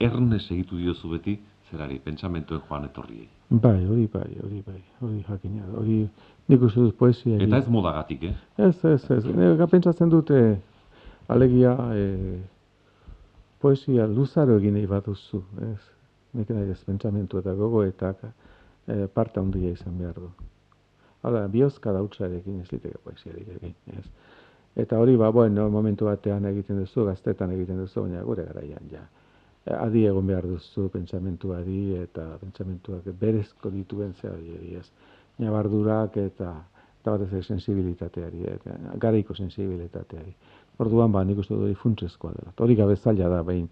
erne segitu diozu beti, zerari, pentsamentuen joan etorriei. Bai, hori bai, hori bai, hori jakina. Hori nik uste dut poesia Eta ez modagatik, eh? Ez, ez, ez. Nire pentsatzen dute, alegia, e, poesia luzaro egin nahi baduzu, ez. Nik nahi ez pentsamentu eta gogoetak e, parte handia izan behar du. Hala, bihozka dautzarekin ez liteke poesiarik egin, ez. Eta hori, ba, bueno, momentu batean egiten duzu, gaztetan egiten duzu, baina gure garaian, ja. E, Adi egon behar duzu pentsamentu adi eta pentsamentuak berezko dituen zer hori, ez. Nabardurak eta eta batez ere sensibilitateari, eta garaiko sensibilitateari. Orduan, ba, nik uste dut hori funtsezkoa dela. Hori gabe zaila da, behin,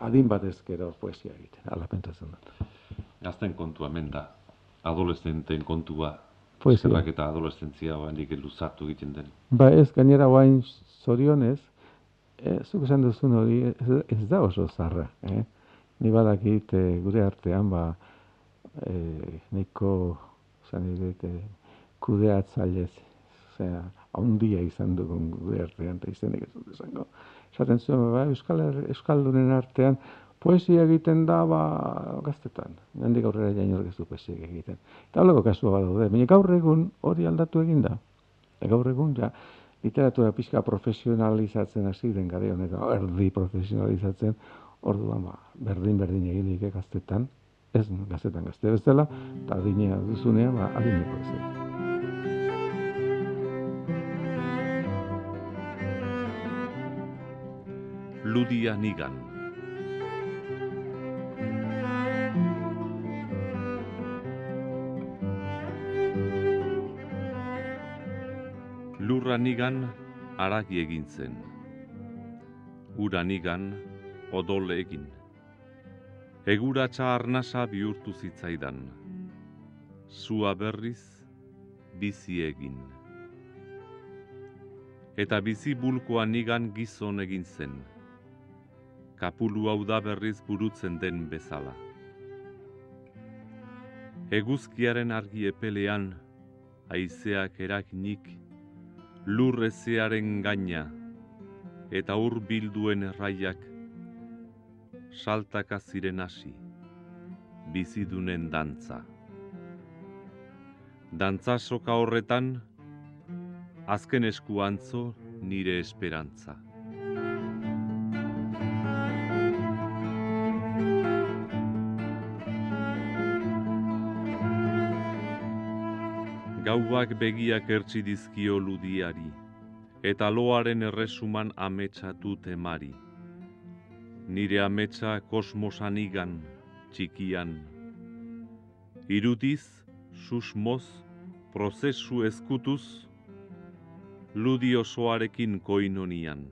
adin batez gero poesia egiten, ala pentsatzen dut. Gazten kontua hemen da, adolescenten kontua, Poesia. eta adolescentzia handik luzatu egiten den. Ba ez, gainera guain zorionez, e, zuk esan duzun hori ez, ez da oso zarra. Eh? Ni badakit e, gure artean, ba, e, nahiko, esan nahi dut, e, kudeatzailez, osea, haundia izan dugun gure artean, eta izenek ez dut esango. Esaten zuen, ba, Euskal, Her- Euskaldunen artean, poesia egiten da, ba, gaztetan. Handik aurrera jain ez du poesia egiten. Eta holako kasua badaude. Baina gaur egun hori aldatu egin da. Gaur egun, ja, literatura pixka profesionalizatzen hasi den gare honetan, erdi profesionalizatzen, orduan, ba, berdin-berdin eginik gaztetan, ez gaztetan gazte bezala, eta adinea duzunean, ba, adineko bezala. Ludia Nigan. Lurra nigan aragi egin zen. Ura nigan odol egin. Eguratsa arnasa bihurtu zitzaidan. Zua berriz bizi egin. Eta bizi bulkoa nigan gizon egin zen kapulu hau da berriz burutzen den bezala. Eguzkiaren argi epelean, haizeak erakinik, lurrezearen gaina, eta ur bilduen erraiak, saltaka ziren hasi, bizidunen dantza. Dantza soka horretan, azken esku antzo nire esperantza. Gauak begiak ertsi dizkio ludiari, eta loaren erresuman ametsatu temari. Nire ametsa kosmosan igan, txikian. Irutiz, susmoz, prozesu ezkutuz, ludi osoarekin koinonian.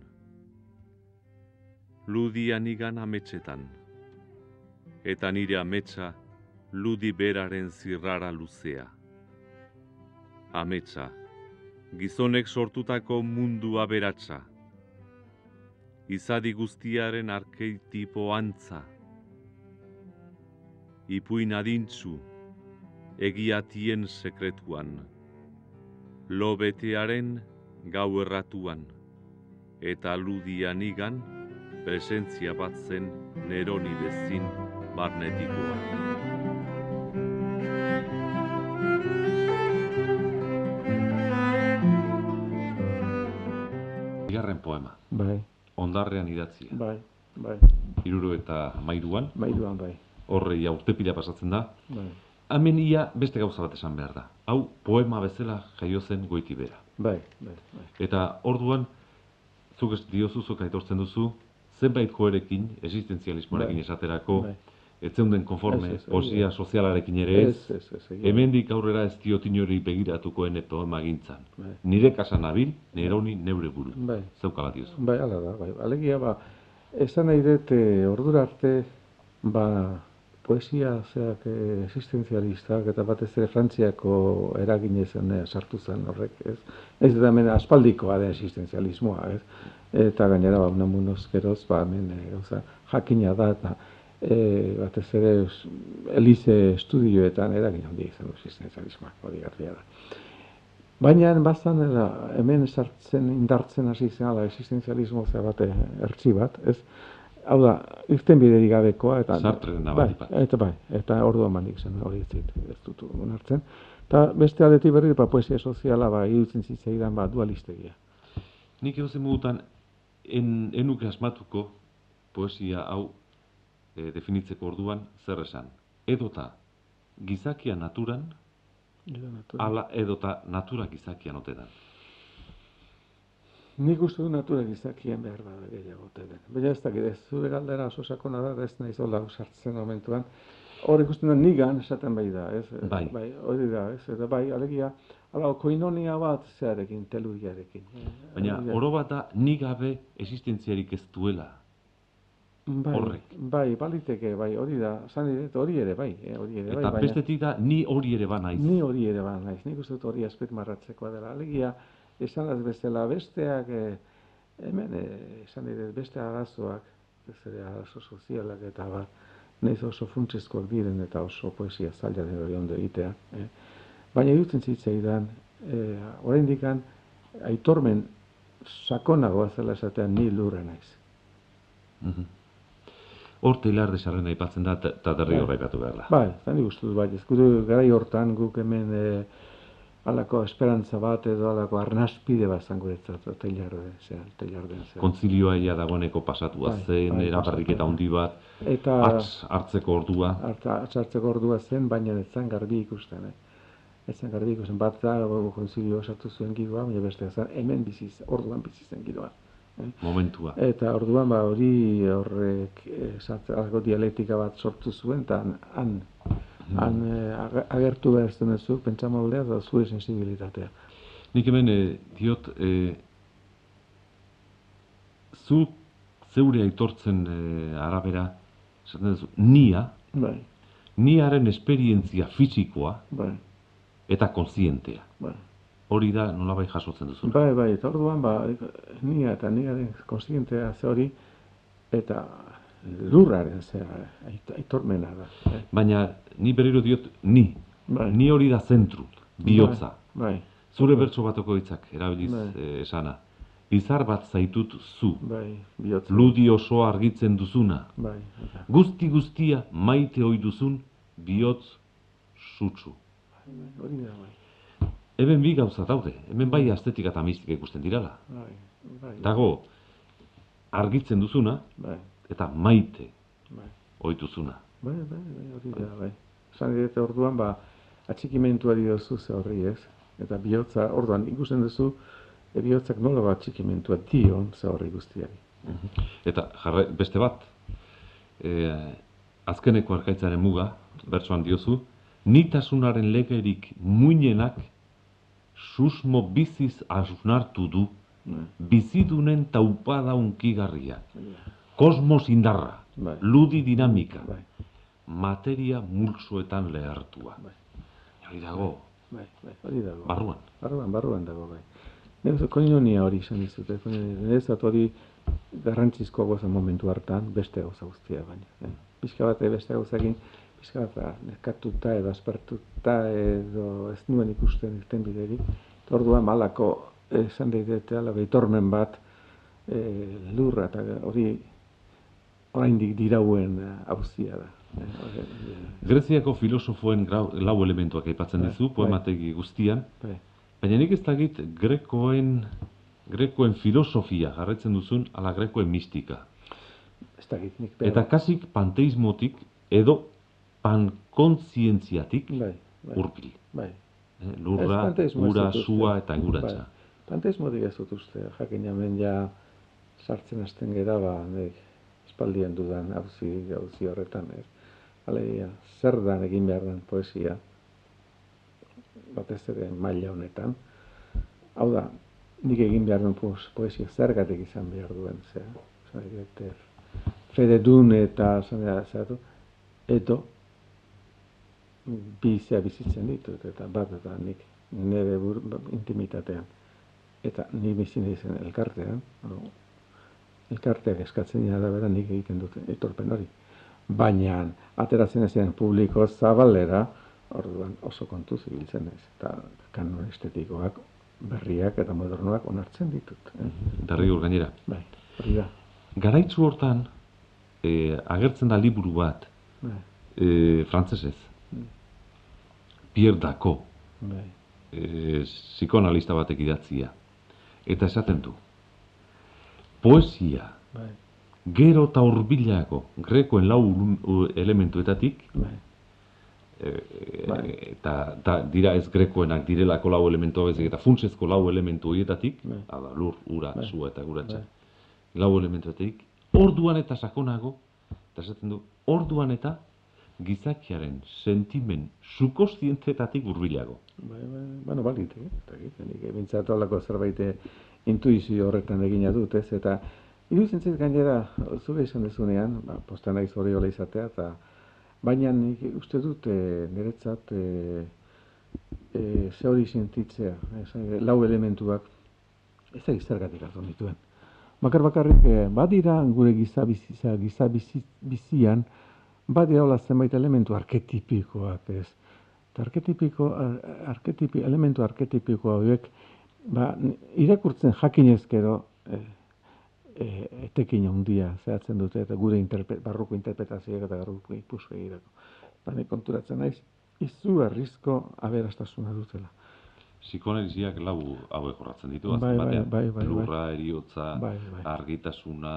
Ludian igan ametsetan, eta nire ametsa ludi beraren zirrara luzea. Ametsa, gizonek sortutako mundu aberatsa. Izadi guztiaren arkeitipo antza. Ipuin adintzu, egiatien sekretuan. Lobetearen gau erratuan. Eta ludian igan, presentzia bat zen neroni bezin barnetikoa. Poema, Bai, ondarrean idatzia. bai, bai, Iruro eta mairuan, mairuan bai, horrei urtepila pasatzen da. bai, Hemen ia beste gauza bat esan behar da. Hau poema bezala jaio zen goiti bera. bai, bai, bai. Eta orduan, zuk ez diozu, zuk aitortzen duzu, zenbait joerekin, existenzialismoarekin Bai. esaterako, Bai. Ez zeunden konforme, poesia sozialarekin ere ez, Ez, ez, ez, hemendik aurrera ez diot inori begiratukoen poema gintzan. Bai. Nire kasan nabil, neroni neure buru. Bai. Zeukala diozu. Bai, ala da, bai. Alegia, ba, esan nahi dut, eh, ordura arte, ba, poesia, zeak, eh, existenzialistak, eta batez ere Frantziako eraginezen eh, sartu zen horrek, ez? Ez da hemen aspaldikoa da existenzialismoa, ez? Eta gainera, ba, unamunoz geroz, ba, hemen, gauza, jakina da, eta e, batez ere elize estudioetan eragin handia izan du existenzialismoa, hori garbia da. Baina bazan era, hemen sartzen indartzen hasi zen ala existenzialismo ze bat eh, ertzi bat, ez? Hau da, irten biderik gabekoa eta Sartreren bai, abati bat. eta bai, eta orduan manik zen hori ez dit, ez dut onartzen. Eta beste aldetik berri ba, poesia soziala ba iruditzen zitzaidan ba dualistegia. Nik eusen modutan, en, enuke asmatuko poesia hau e, definitzeko orduan zer esan. Edota gizakia naturan, ala edota natura gizakian otedan. Nik uste du natura gizakian behar bada gehiago ote den. Baina ez dakit, ez zure galdera oso sakona da, ez naiz hola sartzen momentuan. Hor ikusten da nigan esaten bai da, ez? Bai. bai hori da, ez? Eta bai, alegia, ala, koinonia bat zearekin, teludiarekin. Baina oro bat da ni gabe existentziarik ez duela. Bai, horrek. Bai, baliteke, bai, hori da, zan dut, hori ere bai, eh, hori ere bai, Eta baina bestetik da ni hori ere banaiz. ni hori ere ba naiz. Nik uste dut hori azpimarratzekoa dela. Alegia, esan az bezala besteak, eh, hemen, eh, esan dut, beste arazoak, ez ere arazo sozialak eta bat, nahiz oso funtsezkoak diren eta oso poesia zaila den hori ondo egitea. Eh. Baina irutzen zitzaidan, eh, oraindikan aitormen sakonagoa zela esatean ni lurra naiz. Mhm. Hor Telar de Sarrena aipatzen da eta derri Bai. horra aipatu behar da. Bai, eta nik uste dut bai, ez gure garai hortan guk hemen e, alako esperantza bat edo alako arnaspide bat zan guretzat, teilarde, zean, teilarden zean. Kontzilioa ia dagoeneko pasatua Bai, zen, bai, erabarriketa pasatu. handi bat, Eta atz hartzeko ordua. harta, atzartzeko ordua zen, baina ez zen garbi ikusten, eh? Ez zen garbi ikusten, bat da, konzilio sartu zuen giroa, baina beste zen, hemen bizi, zen, orduan bizi zen giroa. Eh? momentua. Eta orduan ba hori horrek esatako dialektika bat sortu zuen eta han han, han eh, ag- agertu behar zen zu pentsamoldea da zure sensibilitatea. Nik hemen eh, diot, eh, zu zeure aitortzen eh, arabera, esaten duzu, nia, Bai, niaren esperientzia fisikoa bai, eta kontzientea. bai. Hori da nolabai jasotzen duzu. Bai, bai, eta orduan ba nia eta niaren konsientea ze hori eta lurraren zera, ait- aitormena da. eh. Baina ni berriro diot ni. Bai. Ni hori da zentru, bihotza. Bai, Zure bertso batoko hitzak erabiliz Bai. eh, esana. Bizar bat zaitut zu. bai, bihotza. Ludi osoa argitzen duzuna. Bai, bai, Guzti guztia maite ohi duzun bihotz sutsu. bai, hori da, bai. Hemen bi gauza daude. Hemen bai estetika eta mistika ikusten dirala. Bai, bai, Dago argitzen duzuna bai, eta maite bai. ohi duzuna. Bai, bai, bai, hori da, bai. Esan dite orduan, ba, atxikimentua diozu ze horri ez. Eta bihotza, orduan, ikusten duzu, e, bihotzak nola bat atxikimentua dio ze horri guztiari. Eta jarra, beste bat, e, azkeneko arkaitzaren muga, bertsoan diozu, nitasunaren legerik muinenak susmo biziz asnartu du, Bai, bizidunen taupada unkigarria, kosmos indarra, Bai. ludi dinamika, bai, materia multzoetan lehartua. Bai. Hori dago, bai, bai, hori dago. barruan. Barruan, barruan dago, bai. Nire koinonia hori izan dizute, niretzat hori garrantzizkoa goza momentu hartan, beste gauza guztia baina. Eh? Pixka bat eh, beste gauzakin, pixka bat ah, nekatuta edo aspertuta edo ez nuen ikusten irten biderik. Eta Orduan malako esan daiteke ala beitormen bat eh, lurra eta hori oraindik dirauen eh, auzia da. Eh, hori, eh, Greziako filosofoen grau, lau elementuak aipatzen Bai, dizu, bai. poemategi guztian, bai. Baina nik ez dakit grekoen, grekoen filosofia jarraitzen duzun, ala grekoen mistika. Ez dakit nik Eta kasik panteismotik edo pankontzientziatik bai, bai, hurbil. bai. Eh, Lurra, panteismo ez ura, dut uste. sua eta guratsa. Bai. Panteismotik ez dut uste, jakin hemen ja sartzen hasten gera, ba, nek, espaldien dudan hauzi, hauzi horretan, ez. Alegia, zer dan egin behar den poesia, batez ere maila honetan. Hau da, nik egin behar den poes- poesia zergatik izan behar duen, zera. Direte, fede dun eta, zara, zara, edo, bizia bizitzen ditut, eta bat eta nik nire bur, intimitatean. Eta ni bizi naizen elkartean, no, elkarteak eskatzen dira bera nik egiten dut etorpen hori. Baina ateratzen ezean publiko zabalera, orduan oso kontu zibiltzen naiz. Eta kanon estetikoak, berriak eta modernoak onartzen ditut. Eh? Darrigur gainera. Bai, hori da. Garaitzu hortan, eh, agertzen da liburu bat, Bai, eh, frantsesez. Pierre Daco, bai, eh, psikoanalista batek idatzia. Eta esaten du, poesia, bai, gero eta hurbilago grekoen lau elementuetatik, bai, eh, Bai. eta, eta dira ez grekoenak direlako lau elementu baizik eta funtsezko lau elementu horietatik, Bai. hala, lur, ura, Bai. sua eta guratsa, Bai. lau elementuetatik, orduan eta sakonago, eta esaten du, orduan eta gizakiaren sentimen sukostientetatik hurbilago. Bai, bai, bueno, balit, eh? Eta nik bintzat holako zerbait intuizio horretan egina dut, ez? Eta iruditzen zait gainera, zure esan dezunean, ba, posta naiz hola izatea, eta baina nik uste dut e, niretzat e, e, ze hori sentitzea, esan, lau elementuak, ez da zergatik hartu dituen. Bakar bakarrik, badira gure giza, bizitza, giza bizi, bizian, badira hola zenbait elementu arketipikoak, ez? Eta arketipiko, ar- arketipi, elementu arketipiko hauek, ba, irakurtzen jakinezkero, e, e, etekin handia zehatzen dute, eta gure interpre, barruko interpretazioak eta barruko ikuspegirako. Ba, konturatzen naiz, izugarrizko aberastasuna dutela. Psikoanaliziak lau hauek jorratzen ditu, Bai, azken bai, batean. bai, bai, bai. Lurra, eriotza, Bai, argitasuna,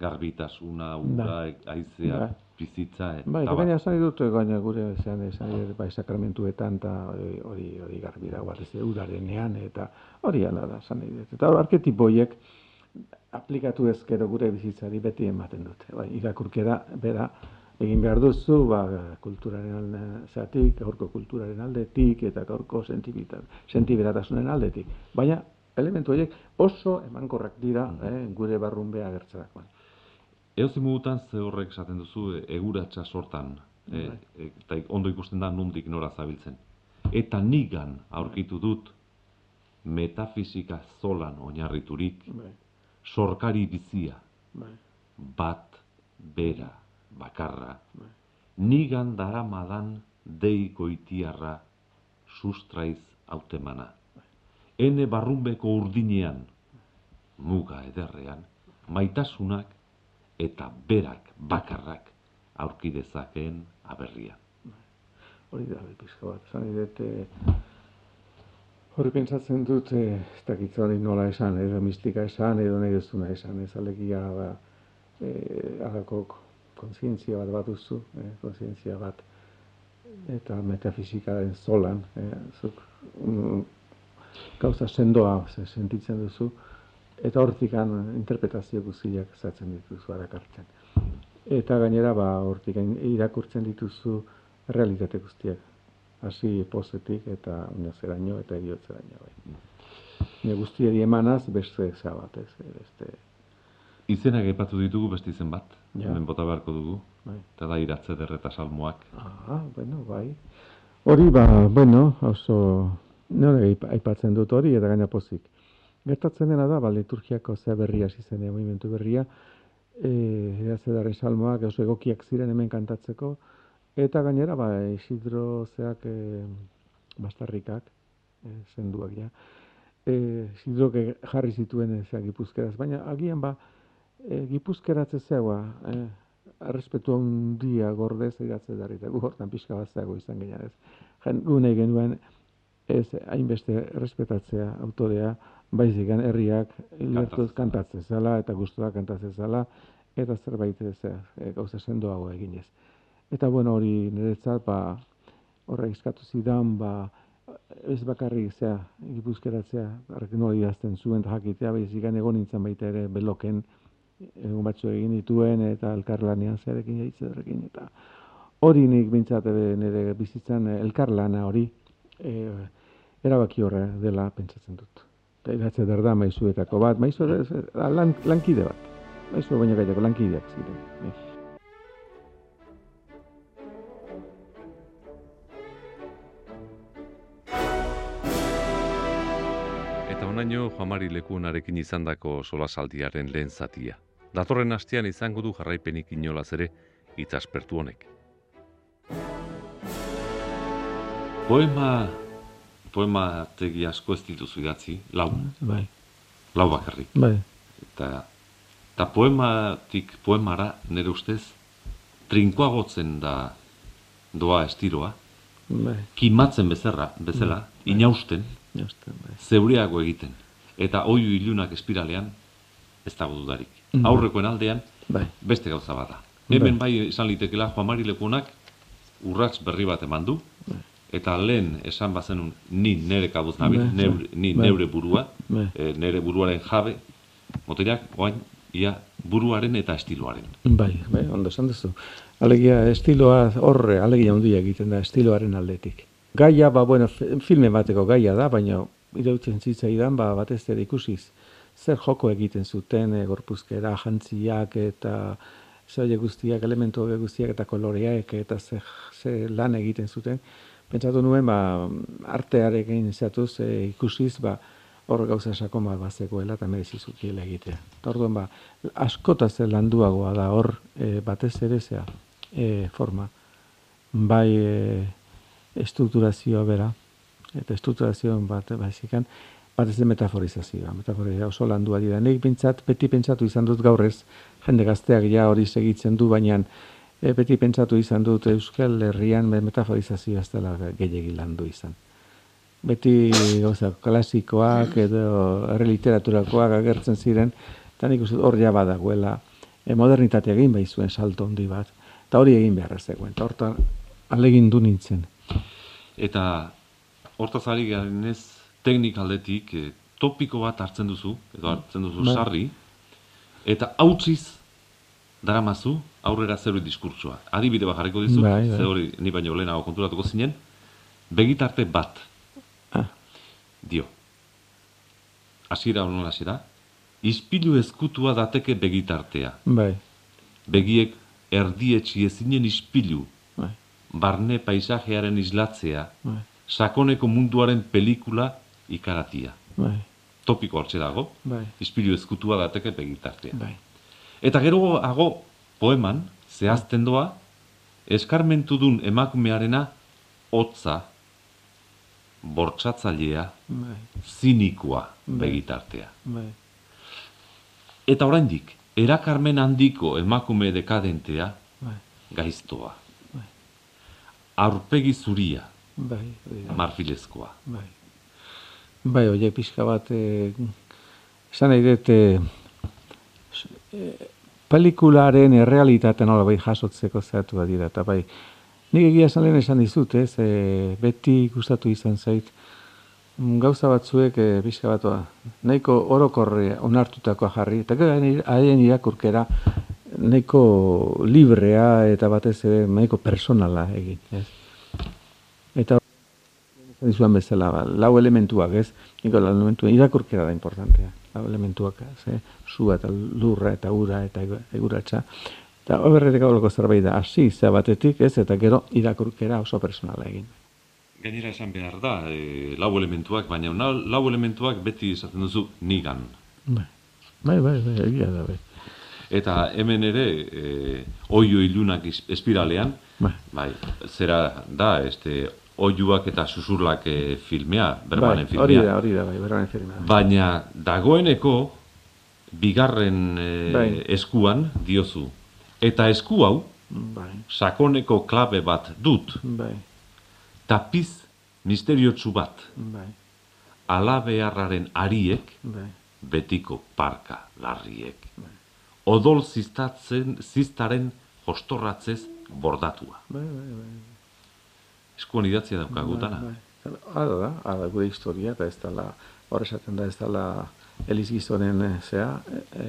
garbitasuna, ura, haizea, Bai. bizitza, eta Bai, gaina esan dut, gaina gure esan, esan bai, sakramentuetan, eta hori, hori, garbi dago, batez ere urarenean, eta hori ala da, esan dut. Eta hor, arketipo horiek aplikatu ezkero gure bizitzari beti ematen dute. Bai, irakurkera, bera, egin behar duzu, ba, kulturaren alde, zeatik, gaurko kulturaren aldetik, eta gaurko sentiberatasunen aldetik. Baina, elementu horiek oso emankorrak dira eh, gure barrunbea agertzerakoan. Eozi modutan ze horrek esaten duzu e, eguratsa sortan, e, e, eta ondo ikusten da nondik nora zabiltzen. Eta nigan aurkitu dut metafisika zolan oinarriturik, Bai, sorkari bizia, bai, bat bera, bakarra, nigan daramadan dei goitiarra, sustraiz autemana. Ene barrumbeko urdinean, muga ederrean, maitasunak eta berak bakarrak aurki dezakeen aberrian. Hori da, pizka bat, esan dut, e, hori pentsatzen dut, e, ez dakit hori nola esan, edo mistika esan, edo nahi duzuna esan, ez alegia, ba, e, agako konsientzia bat bat duzu, e, konsientzia bat, eta metafisikaren zolan, e, zuk, mm, gauza sendoa ze, sentitzen duzu, eta hortikan interpretazio guztiak zatzen dituzu arakartzen. Eta gainera, ba, hortik irakurtzen dituzu realitate guztiak. Hasi pozetik eta unazeraino eta eriotzeraino. Bai. Ne guztiari emanaz beste za bat, ez, beste... Izenak aipatu ditugu beste izen bat, Ja. hemen bota beharko dugu, Bai. eta da iratze derreta salmoak. Ah, bueno, bai. Hori ba, bueno, oso aip- aipatzen dut hori eta gaina pozik. Gertatzen dena da, ba, liturgiako zea berria hasi zen, movimentu berria, eh, eratzedarren salmoak oso egokiak ziren hemen kantatzeko, eta gainera, ba, Isidro zeak e, bastarrikak, e, zenduak ja, e, Isidrok jarri zituen zeak gipuzkeraz, baina agian ba, e, gipuzkeratze zegoa, e, errespetu handia gordez idatze darri, eta gu hortan pixka bat zeago izan ginen ez. Jen, gu nahi genuen ez hainbeste errespetatzea autorea, baizik herriak lertuz kantatzen zala eta gustura kantatzen zala eta zerbait ez e, gauza sendoago eginez. Eta bueno, hori niretzat ba horrek eskatu zidan ba ez bakarrik zea gipuzkeratzea, nola idazten zuen eta jakitea, baizik egon nintzen baita ere beloken egun batzu egin dituen eta elkarlanean zearekin jaitzerekin eta hori nik bintzat nire bizitzan eh, elkarlana hori e, erabaki horre dela pentsatzen dut. Eta idatze der da maizuetako bat, maizu lan, lankide bat. Maizu baino gaitako lankideak ziren. Eta onaino Juamari lekunarekin izandako solasaldiaren lehen zatia. Datorren astean izango du jarraipenik inolaz ere itzaspertu honek. Poema, poema tegi asko ez dituzu idatzi, lau, Bai, lau bakarrik. bai, Eta, eta poematik poemara nire ustez trinkoagotzen da doa estiloa, bai, kimatzen bezerra, bezala, inausten, bai. Zeuriago egiten. Eta oiu ilunak espiralean ez dago dudarik. Mhm. Aurrekoen aldean Bai, beste gauza bada. Hemen bai izan litekela Juan Mari Lekunak urrats berri bat eman du, eta lehen esan bazenun ni nere kabuz nabil, Bai, neure, ni bai. neure burua, Bai. e, nere buruaren jabe, moteriak, oain, ia buruaren eta estiloaren. bai, bai, ondo esan duzu. Alegia, estiloa horre, alegia handia egiten da, estiloaren aldetik. Gaia, ba, bueno, fi- filme bateko gaia da, baina irautzen zitzaidan, ba, batez ere ikusiz, zer joko egiten zuten, e, gorpuzkera, jantziak eta zoie guztiak, elementu guztiak eta koloreak eta ze, ze lan egiten zuten. Pentsatu nuen, ba, artearekin zatuz e, ikusiz, ba, hor gauza sakon bat bazegoela eta merezi zukiela egitea. Orduan ba, askotaz landuagoa da hor e, batez ere zea e, forma. Bai e, estrukturazioa bera, eta estrukturazio bat baizikan, batez ere metaforizazioa. Metaforizazioa oso landua dira. Nik pentsat, beti pentsatu izan dut gaurrez, jende gazteak ja hori segitzen du, baina e, beti pentsatu izan dut Euskal Herrian metaforizazioa ez dela gehiagi landu izan beti gauza klasikoak edo literaturakoak agertzen ziren, eta nik uste hor ja badagoela e, modernitatea egin bai zuen salto handi bat, eta hori egin beharra zegoen, eta hortan alegin du nintzen. Eta hortaz ari garen ez teknik aldetik eh, topiko bat hartzen duzu, edo hartzen duzu Bai. sarri, eta hautziz daramazu aurrera zeru diskurtsoa. Adibide bat jarriko dizu, Bai, bai. ze hori ni baino lehenago konturatuko zinen, begitarte bat Ah, dio. Hasiera honon hasiera, ispilu ezkutua dateke begitartea. bai, Begiek erdietxi ezinen ispilu, barne paisajearen islatzea, bai, sakoneko munduaren pelikula ikaratia. bai, Topiko hortxe dago, bai, ispilu ezkutua dateke begitartea. bai, Eta gero hago poeman, zehazten doa, eskarmentu dun emakumearena, hotza, bortsatzailea, Bai, zinikoa Bai. begitartea. bai. Eta oraindik, erakarmen handiko emakume dekadentea, Bai, gaiztoa. Bai. Aurpegi zuria, bai, hori da. marfilezkoa. Bai. Bai, oie pixka bat, eh, esan nahi dut, eh, eh, pelikularen errealitate nola bai jasotzeko zehatu dira, eta bai, nik egia esan lehen esan dizut, ez, eh, beti gustatu izan zait, mm, gauza batzuek eh, pixka bat ba, nahiko orokorre onartutakoa jarri, eta haien- haien irakurkera nahiko librea eta batez ere nahiko personala egin, ez. Eta esan dizuan bezala, ba, lau elementuak, ez? Niko lau elementuak, irakurkera da importantea. Lau elementuak, ze, sua eta lurra eta ura eta egu- eguratsa. Eta horretik gauloko zerbait da, hasi zea batetik, ez? Eta gero irakurkera oso personala egin. Gainera esan behar da, e, lau elementuak, baina lau, elementuak beti esaten duzu nigan. Bai, bai, bai, bai, egia da, bai. Eta hemen ere, e, oio ilunak espiralean, Bai, bai, zera da, este, oiuak eta susurlak e, filmea, bai, berbanen filmea. hori da, hori da, bai, berbanen filmea. Baina dagoeneko bigarren e, Bai. eskuan diozu. Eta esku hau Bai, sakoneko klabe bat dut, bai, tapiz misteriotsu bat, bai, alabearraren ariek, bai, betiko parka larriek. Odol ziztatzen, ziztaren jostorratzez bordatua. bai, bai, bai. Eskuan idatzia daukagu dana. Bai, bai. Hala da, hala gure historia, eta ez dela, hor esaten da ez dela Eliz gizonen eh, zea, e,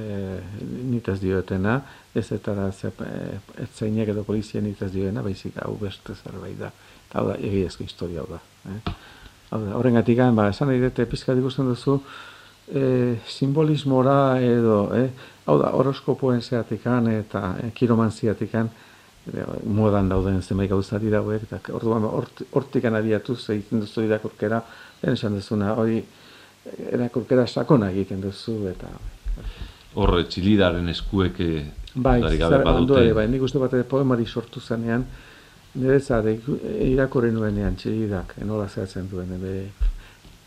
nitaz dioetena, ez eta da ze, e, etzainek edo polizia nitaz dioena, baizik hau beste zerbait da. Hau da, egiazko historia hau da. Eh? Hau da, horrengatik, ba, esan nahi dute, pizkat ikusten duzu, e, simbolismora edo, eh? hau da, horoskopoen zeatikan eta e, kiromantziatikan, e, modan dauden zenbait gauzari dauek, eta orduan hort, hortik abiatuz egiten duzu irakurkera, lehen esan duzuna, hori irakurkera sakona egiten duzu, eta Hor, txilidaren eskuek eh, bai, gabe zer- ondo badute. ere, bai, nik uste bat ere poemari sortu zenean, niretzat iku- irakurri nuenean txilidak, nola zehatzen duen, bere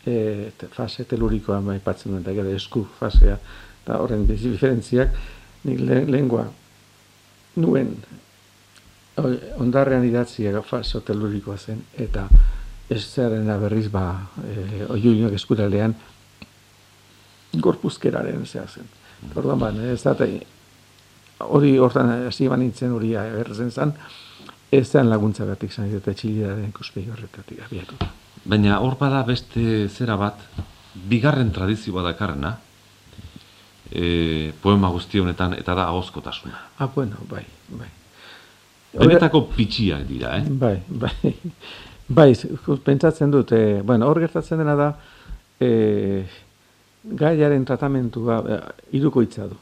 e, fase telurikoa aipatzen duen, eta gero esku fasea, eta horren diferentziak, nik le, lengua nuen ondarrean idatzia faso telurikoa zen, eta ez zerrena berriz ba, e, oiulinak eskuralean gorpuzkeraren zea zen. Orduan ba, ez da, hori hortan hasi banintzen hori agertzen zen, ez zen laguntzagatik zan eta txilidaren ikuspegi horretatik abiatu. Baina hor bada beste zera bat, bigarren tradizio badakarrena, e, poema guzti honetan, eta da ahozkotasuna. Ah, bueno, bai, bai. Benetako pitxiak dira, eh? Bai, bai. Bai, pentsatzen dut, e, bueno, hor gertatzen dena da, e, gaiaren tratamentua e, irukoitza du.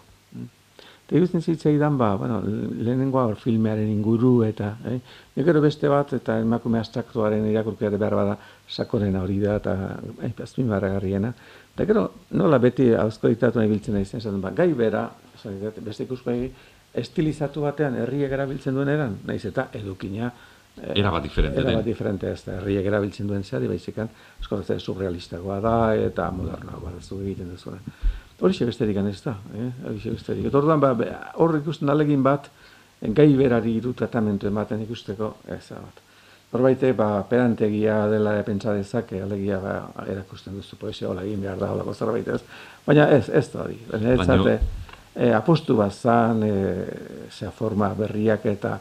Eta ikusten zitzaidan, ba, bueno, lehenengoa hor filmearen inguru eta, eh? Gero beste bat, eta emakume abstraktuaren irakurkeare behar bada sakonena hori da, eta eh, azpimarragarriena. Eta gero, nola beti hauzko ditatu nahi biltzen nahi zen, ba, gai bera, dut, beste ikuspegi, estilizatu batean herriek erabiltzen duen eran, naiz eta edukina eh, Era bat diferente era bat diferente ez da, herriek erabiltzen duen zehari, baizikan, ez surrealistagoa da, eta modernoagoa da, zu egiten duzuna. Horixe besterik ez da, eh? horixe besterik. Eta orduan, ba, hor ikusten alegin bat, gai berari iru tratamentu ematen ikusteko, ez da bat. Horbaite, ba, perantegia dela pentsa dezake, alegia ba, erakusten duzu poesia hola egin behar da, holako zerbait ez. Baina ez, ez da hori. Baina- e, apostu bat zan, e, zea forma berriak eta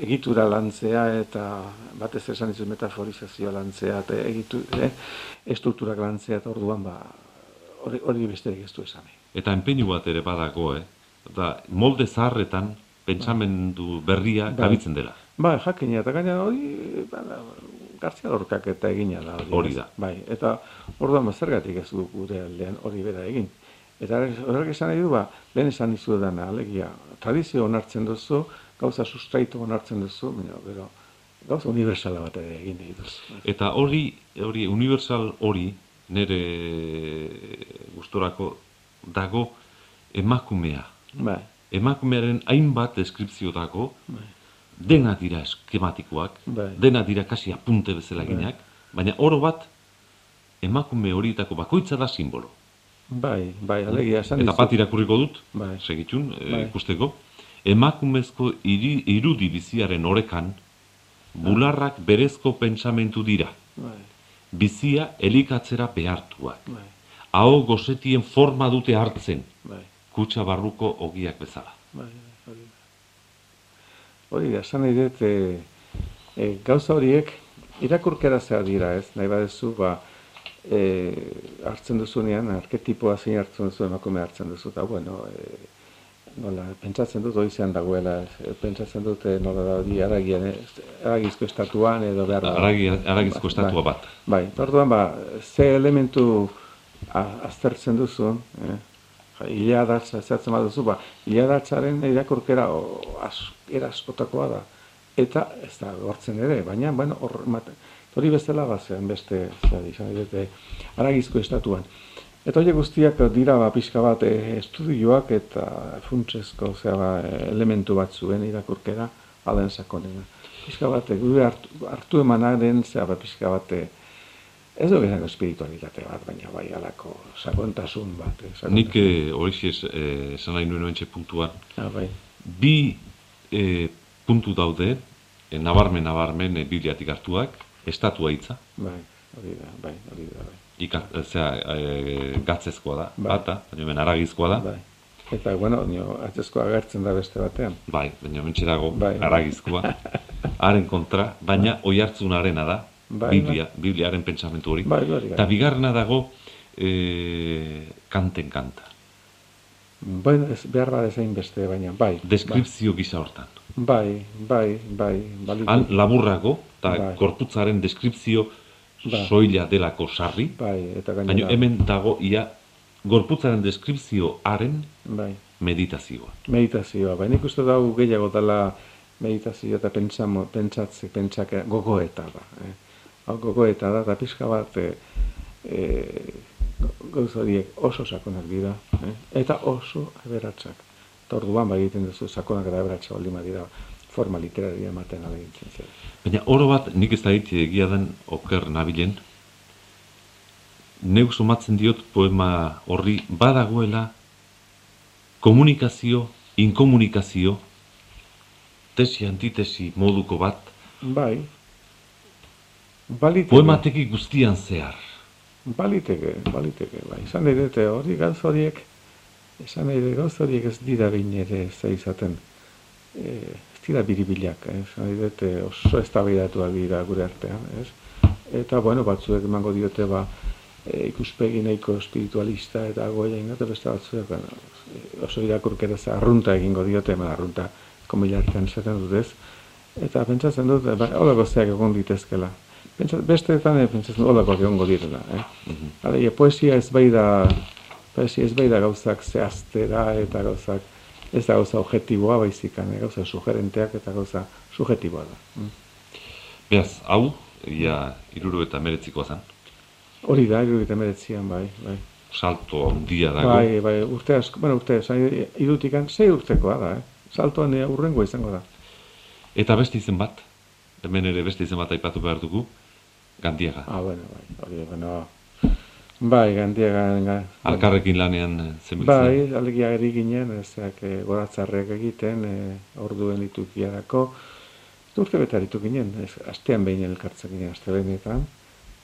egitura lantzea eta batez esan dizu metaforizazioa lantzea eta egitu, e, estrukturak lantzea eta orduan ba, hori, hori besterik ez du esan. Eta enpeinu bat ere badago, eh? Da, molde zaharretan, pentsamendu berria Bai. gabitzen dela. Ba, jakina, eta gaina hori, ba, Garzia Lorkak eta egina da hori. Hori da. Bai, eta orduan ba, zergatik ez du gure aldean hori bera egin. Eta horrek esan nahi du, ba, lehen esan dizu dana, alegia, tradizio onartzen duzu, gauza sustraitu onartzen duzu, baina, gero, gauza universala bat ere egin nahi duzu. Eta hori, hori universal hori, nire gustorako dago emakumea. Bai, emakumearen hainbat deskripzio dago, dena dira eskematikoak, Bai. dena dira kasi apunte bezala gineak, baina oro bat, emakume horietako bakoitza da simbolo. Bai, bai, alegia esan Eta bat irakurriko dut, Bai. segitxun, eh, Bai. ikusteko, emakumezko irudi biziaren orekan, bularrak berezko pentsamentu dira, Bai, bizia elikatzera behartuak. bai, Aho gozetien forma dute hartzen, bai, kutsa barruko ogiak bezala. bai, hori da. Hori da, esan nahi dut, e, e, gauza horiek irakurkera zea dira, ez? Nahi badezu, ba, e, hartzen duzunean, arketipoa zein hartzen duzu, emakume hartzen duzu, eta bueno, e, nola, pentsatzen dut oizean dagoela, pentsatzen dut e, nola da hori aragian, ez? aragizko estatuan edo behar da. Aragi, aragizko Bai, estatua bat. Bai, eta orduan ba, ze elementu a- aztertzen duzun, eh? Ja, Iladatza ezartzen baduzu, ba, iladatzaren irakurkera o, az, era askotakoa da. Eta ez da gortzen ere, baina, bueno, hor, mate, hori bezala bazean beste, zer, izan dute, aragizko estatuan. Eta horiek guztiak dira ba, pixka bat eh, estudioak eta funtsezko zera, ba, elementu bat zuen irakurkera alen sakonena. Pixka bat, eh, gure hartu, hartu emanaren zera, ba, pixka bat, eh, ez dugu esango espiritualitate bat, baina bai alako sakontasun bat. Eh, sakontasun. Nik eh, hori esan nahi nuen oentxe puntuan, Ah, bai, bi eh, puntu daude, eh, nabarmen, nabarmen, eh, bibliatik hartuak, estatua hitza, bai, hori da, bai, hori da, bai. Ika, eh, zera, eh, gatzezkoa da, Bai. bata, baina hemen aragizkoa da, Bai. Eta, bueno, nio, atzezko agertzen da beste batean. bai, baina dago Bai. aragizkoa, (laughs) haren kontra, baina oi hartzunarena da, Bai, Biblia, Bibliaren pentsamentu hori. Bai, hori Eta bigarrena dago, eh, kanten kanta, Bueno, ez behar bat ezain beste, baina, bai. deskripzio gisa hortan. Bai, bai, bai, bai, Han laburrago, eta Bai. gorputzaren deskripzio Bai. soila delako sarri, bai, eta baina gainera, hemen dago ia gorputzaren deskripzio haren bai, meditazioa. meditazioa, bai, nik uste dau gehiago dela meditazioa eta pentsamo, pentsatze, pentsake, gogoeta da, eh? Hau gogoeta da, eta pixka bat, e, e, gauz horiek oso sakonak dira, eh? eta oso aberatsak. Eta orduan, bai egiten duzu, sakonak eta aberatsak baldin badira, forma literaria ematen alegintzen zer. Baina oro bat nik ez da dit egia den oker nabilen, neuk somatzen diot poema horri badagoela komunikazio, inkomunikazio, tesi antitesi moduko bat, Bai, baliteke, poemateki guztian zehar. baliteke, baliteke, bai. Nahi dute hori gauz horiek, nahi dute gauz horiek ez dira behin ere ez izaten, e, ez dira biribilak, eh? nahi dute oso eztabaidatuak dira gure artean, ez? Eta, bueno, batzuek emango diote, ba, e, ikuspegi nahiko espiritualista eta goia eta beste batzuek, bueno, oso irakurkera ze arrunta egingo diote, ma arrunta komila artean esaten dut ez, eta pentsatzen dut, ba, holako zeak egon ditezkela. Pentsa, besteetan e, pentsatzen dut holako egongo direla, eh? Alegia, poesia ez bai da, poesia ez bai da gauzak zehaztera eta gauzak, ez da gauza objektiboa baizikan, eh? gauza sugerenteak eta gauza subjektiboa da. Mm. Beraz, hau, ia iruro eta meretzikoa zen, Hori da, iruditzen meretzian, bai, bai. salto handia dago. Bai, bai, urte asko, bueno, urte, esan, irutikan, sei urtekoa da, eh? Saltoan eh, urrengo izango da. Eta beste izen bat, hemen ere beste izen bat aipatu behar dugu, Gandiaga. Ah, bueno, bai, hori, bueno, bai, gandiaga, ga, Alkarrekin lanean eh, zenbiltzen. Bai, alegia eri ginen, ezak e, goratzarrek egiten, e, orduen itukiarako. Urte bete aritu ginen, ez, astean behin elkartzen ginen, aste behinetan.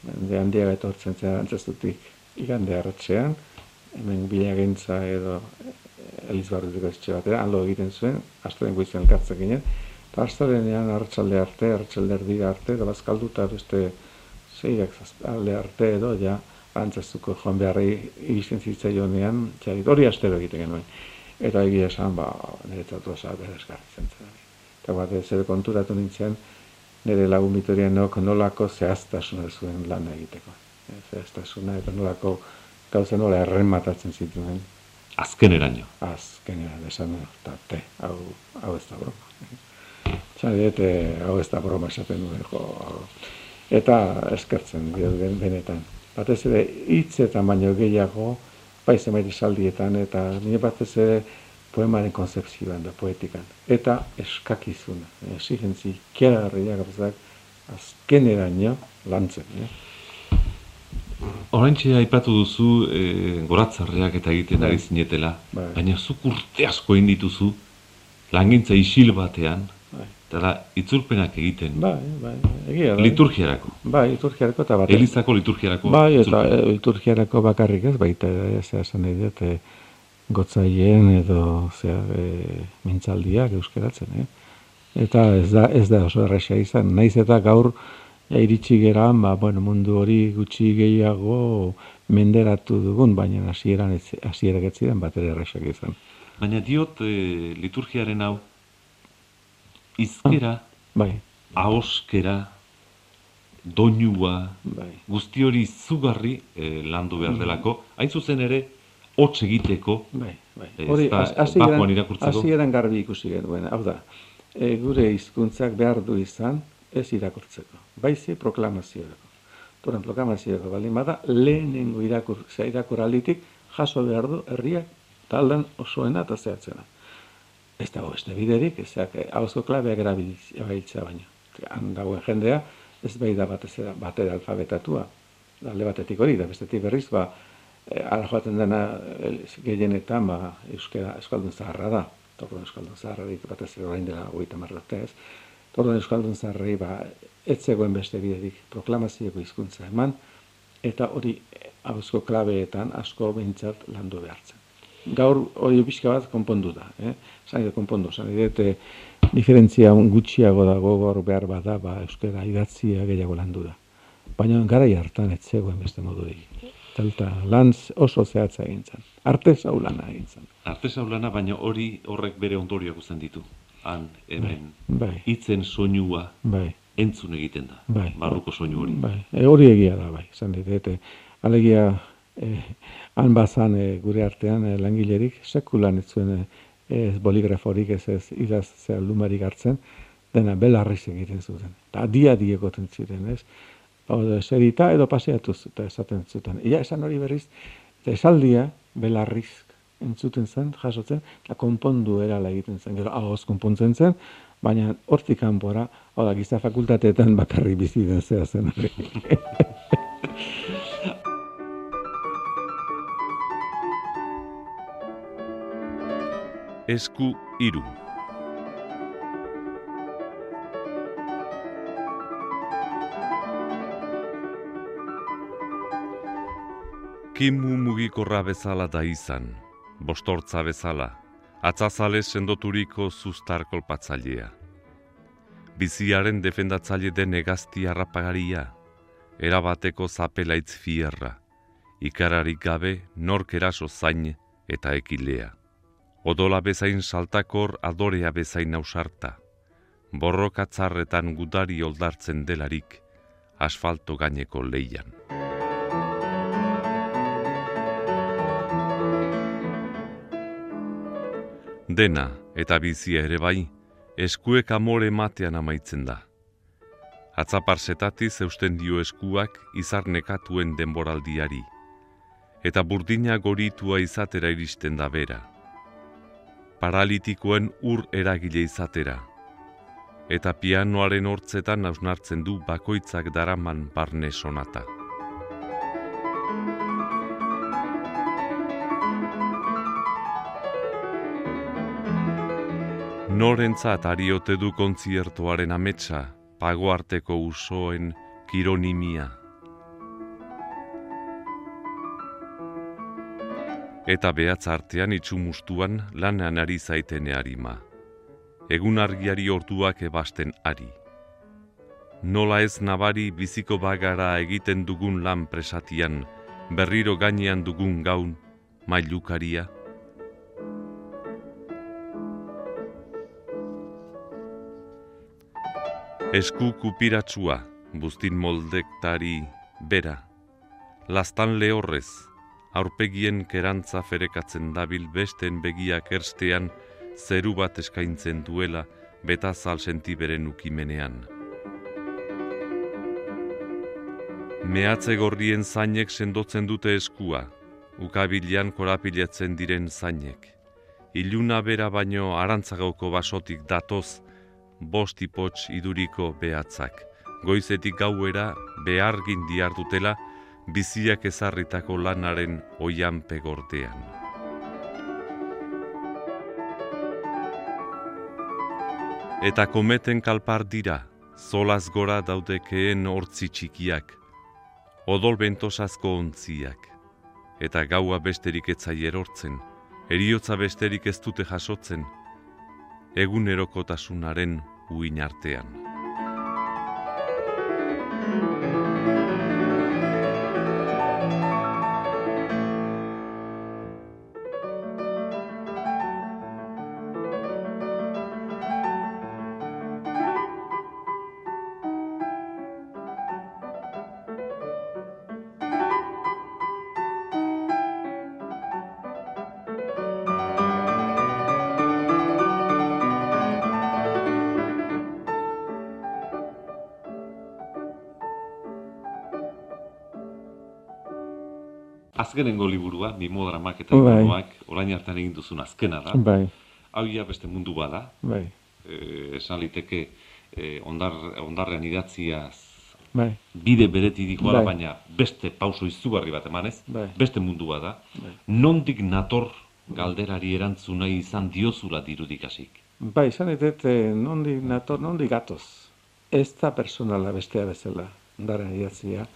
De handiaga etortzen zen antzestutik igande arratzean, hemen bilagintza edo e, Elizbarrutiko etxe batera, hanlo egiten zuen, astelen goizen elkartzen ginen. Eta astelenean arratsalde arte, arratsalde erdi arte, edo bazkalduta beste zeiak alde arte edo, ja, antzestuko joan beharrei iristen zitzaionean, txarit, hori astero egiten genuen. Eta egia esan, ba, niretzatu osa beresgarri zen zen. Eta bat ez ere konturatu nintzen, nire lagun bitorianok nolako zehaztasuna zuen lan egiteko. E, Zehaztasuna eta nolako gauza nola errematatzen zituen. Azkeneraino. Azkenean esan, eta te, hau, hau ez da broma. Eh, hau ez da broma esaten duen, jo, hau. Eta eskertzen, ben- benetan. Batez ere, hitzetan baino gehiago, bai zenbait esaldietan, eta nire batez ere, poemaren konzeptzioan da, poetikan. Eta eskakizuna, esigentzi, kiara garria gauzak, azkeneraino lantzen. Eh? Horantxe aipatu duzu e, goratzarreak eta egiten Bai. ari zinetela, Bai. baina zuk urte asko egin dituzu, langintza isil batean, Bai. eta da, itzulpenak egiten, Bai, bai, egia da. liturgiarako, Bai, liturgiarako eta bat. elizako liturgiarako. Bai, eta e, liturgiarako bakarrik ez, baita, e, zera esan nahi dut, e, gotzaien edo, zera, e, mintzaldiak euskeratzen, eh? Eta ez da, ez da oso erresa izan, naiz eta gaur ja, iritsi gera, ba, bueno, mundu hori gutxi gehiago menderatu dugun, baina hasieran ez, hasierak ez ziren bat ere erresak izan. Baina diot e, liturgiaren hau, izkera, Bai, ahoskera, doinua, bai. guzti hori izugarri e, landu behar delako, hain zuzen ere, hots egiteko, Bai, bai. Ez Hori, eran- irakurtzeko? hasi eran garbi ikusi genuen. Hau da, e, gure hizkuntzak behar du izan ez irakurtzeko. Baizi proklamaziorako. Toren proklamaziorako baldin bada, lehenengo irakur, irakuralitik jaso behar du herriak taldan osoena eta zehatzena. Ez dago beste biderik, ezak hauzko klabeak erabiltz- erabiltzea baino. Han dagoen jendea, ez bai da batez batera alfabetatua. Alde batetik hori, da bestetik berriz, ba, e, ara joaten dena e, gehienetan, ba, euskera euskaldun zaharra da. Torduan euskaldun zaharra dit, batez ere orain dela hogeita hamar urte ez. Torduan euskaldun zaharrei, ba, ez zegoen beste biderik proklamazioko hizkuntza eman, eta hori ahozko klabeetan asko behintzat landu behartzen. Gaur hori pixka bat konpondu da, eh? Zan edo konpondu, zan edo diferentzia gutxiago dago gaur behar bada, ba, euskara idatzia gehiago landu da. Baina garai hartan ez zegoen beste modurik. Eta lan oso zehatza egin zen. Artesau lana egin zen. artesau lana, baina hori horrek bere ondorioak uzten ditu. Han, hemen, Bai, hitzen soinua bai, entzun egiten da, bai. barruko soinu hori. Bai, e, hori egia da, bai, esan ditete. Alegia, e, han bazan e, gure artean e, langilerik, sekulan ez zuen ez boligraforik ez ez idaz zea lumarik hartzen, dena belarriz egiten zuten. Eta dia diegoten ziren, ez? Hau da, eserita edo paseatuz eta esaten zuten. Ia esan hori berriz, esaldia belarriz entzuten zen, jasotzen, eta konpondu erala egiten zen, gero ahoz konpontzen zen, baina hortik kanpora, hau da, giza fakultateetan bakarri bizi den zea zen (laughs) Esku hiru. Kimu mugikorra bezala da izan, bostortza bezala, atzazale sendoturiko zuztar kolpatzailea. Biziaren defendatzaile den egazti harrapagaria, erabateko zapelaitz fierra, ikararik gabe nork eraso zain eta ekilea. Odola bezain saltakor adorea bezain ausarta, borrokatzarretan gudari oldartzen delarik, asfalto gaineko leian. Dena eta bizia ere bai, eskuek amore ematean amaitzen da. Atzaparsetatik eusten dio eskuak izar nekatuen denboraldiari, eta burdina goritua izatera iristen da bera. Paralitikoen ur eragile izatera, eta pianoaren hortzetan hausnartzen du bakoitzak daraman barne sonata. Norentzat ariote du kontziertoaren ametsa, pagoarteko usoen kironimia. Eta behatz artean itxumustuan lanean ari zaitene harima. Egun argiari orduak ebasten ari. Nola ez nabari biziko bagara egiten dugun lan presatian, berriro gainean dugun gaun, mailukaria, Esku kupiratsua, buztin moldektari bera. Lastan lehorrez, aurpegien kerantza ferekatzen dabil besten begiak erstean, zeru bat eskaintzen duela betazal sentiberen ukimenean. Mehatze gorrien zainek sendotzen dute eskua, ukabilean korapiletzen diren zainek. iluna bera baino arantzagauko basotik datoz, bost ipotx iduriko behatzak. Goizetik gauera behargin diardutela, biziak ezarritako lanaren oian pegortean. Eta kometen kalpar dira, zolaz gora daudekeen hortzi txikiak, odol bentosazko ontziak, eta gaua besterik etzai erortzen, eriotza besterik ez dute jasotzen, egunerokotasunaren uin artean. Azkenengo liburua, mimodramak eta Bai. imoak, orain hartan egin duzun azkena da. Bai, Hau ja beste mundu bada, bai, e, esan liteke e, ondar, ondarrean idatziaz bai, bide bereti dikoala, Bai. baina beste pauso izugarri bat emanez, Bai. beste mundu bada. Bai. Nondik nator galderari erantzun nahi izan diozula dirudik hasik. bai, izan etet, eh, nondik nator, nondik gatoz. Ez da personala bestea bezala, ondaren idatzia,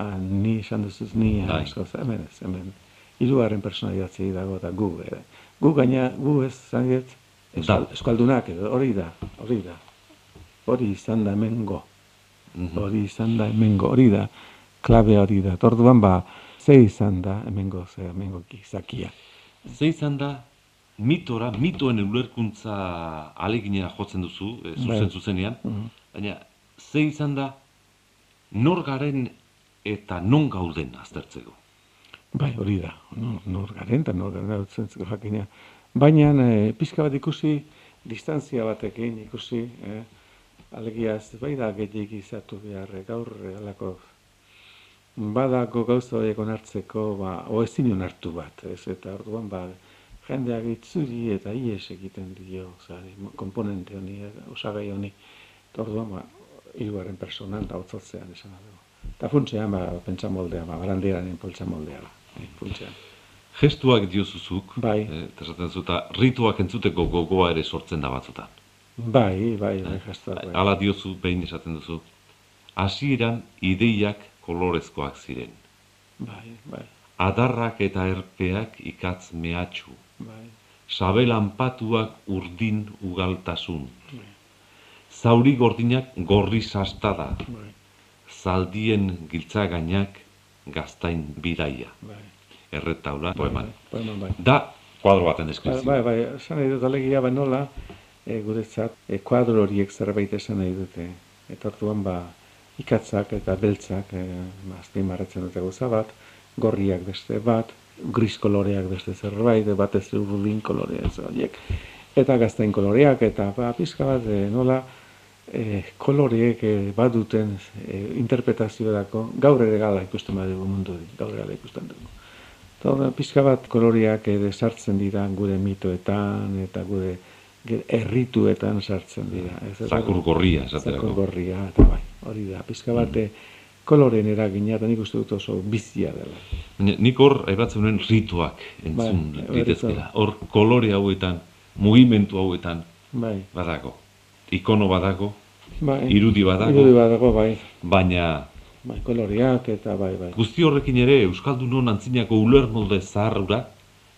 ah, ni esan duzuz, ni Bai. asko, hemen ez, hemen. Hirugarren persona idatzi dago eta gu, eh. gu gaina, gu ez, zan dit, euskal, euskaldunak hori da, hori da. Hori izan da hemengo, Mhm. hori izan da hemengo, hori da, klabe hori da. Orduan ba, ze izan da hemengo, ze hemengo gizakia. Ze izan da, mitora, mitoen ulerkuntza aleginera jotzen duzu, e, zuzen Bai. zuzenean, Mhm. baina ze izan da, nor garen eta non gauden aztertzeko. Bai, hori da. Nor, nor garen eta nor garen zentzeko jakina. Baina e, pizka bat ikusi, distantzia batekin ikusi, eh, alegia ez bai da gehiagik izatu behar, eh, gaur eh, halako badako gauza horiek onartzeko, ba, o ezin onartu bat, ez, eta orduan, ba, jendeak itzuri eta ies egiten dio, oza, komponente honi, eh, osagai honi, eta orduan, ba, hirugarren personan da otzotzean esan dugu. Eta funtzean, ba, pentsa moldea, ba, barandieranen poltsa moldea, ba, eh, funtzean. Gestuak diozuzuk, Bai. eh, esaten zuta, rituak entzuteko gogoa ere sortzen da batzutan. Bai, bai, bai, jastuak, bai. Hala diozu, behin esaten duzu, hasieran ideiak kolorezkoak ziren. Bai, bai, Adarrak eta erpeak ikatz mehatxu. bai, Sabelan patuak urdin ugaltasun. Zauri gordinak gorri sastada. bai, Zaldien giltzagainak gaztain bidaia. bai. Erretaula, poeman. Poeman, bai. Da, kuadro baten Bai, deskripzio. bai, bai, esan nahi dut alegia, ba nola, e, guretzat, e, kuadro horiek zerbait esan nahi dute. Eta orduan, ba, ikatzak eta beltzak, e, azpimarratzen dute gauza bat, gorriak beste bat, gris koloreak beste zerbait, batez urdin kolorea ez horiek. Eta gaztain koloreak, eta ba, pizka bat, e, nola, e, koloreek e, baduten e, interpretaziorako, gaur ere gala ikusten badugu mundu hori, gaur gala ikusten dugu. Eta pixka bat koloriak ere sartzen dira gure mitoetan eta gure errituetan sartzen dira. Ez, Zakur gorria, Zakur esaterako. gorria, eta bai, hori da. Pixka bat mm. koloren eragina, eta nik uste dut oso bizia dela. Baina nik hor, aipatzen nuen rituak entzun Bai, litezkela. Hor, kolore hauetan, mugimendu hauetan, Bai, badago. Ikono badago, bai. irudi badago, Irudi badago, bai. baina Bai, koloriak eta bai, bai. guzti horrekin ere Euskaldunon antzinako ulermolde zaharra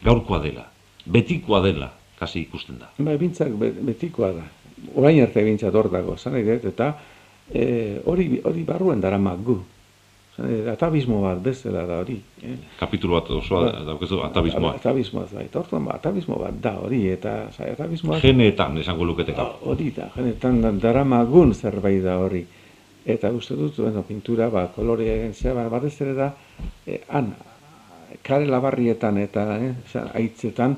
gaurkoa dela. Betikoa dela, kasi ikusten da. Bai, bintzak be- betikoa da. Orain arte bintzat hor dago, zan eta e, hori, hori barruen daramak gu. Atabismo bat bezala da hori. Eh? Kapitulu bat osoa Bai. daukezu atabismoa. Atabismoa, bai. Eta orduan, ba, atabismo bat da hori, eta zai, atabismoa Geneetan esango lukete Ah, hori da, genetan da- daramagun zerbait da hori. Eta uste dut, bueno, pintura, ba, koloreen zea, ba, batez ere da, eh, han, kare labarrietan eta eh, haitzetan,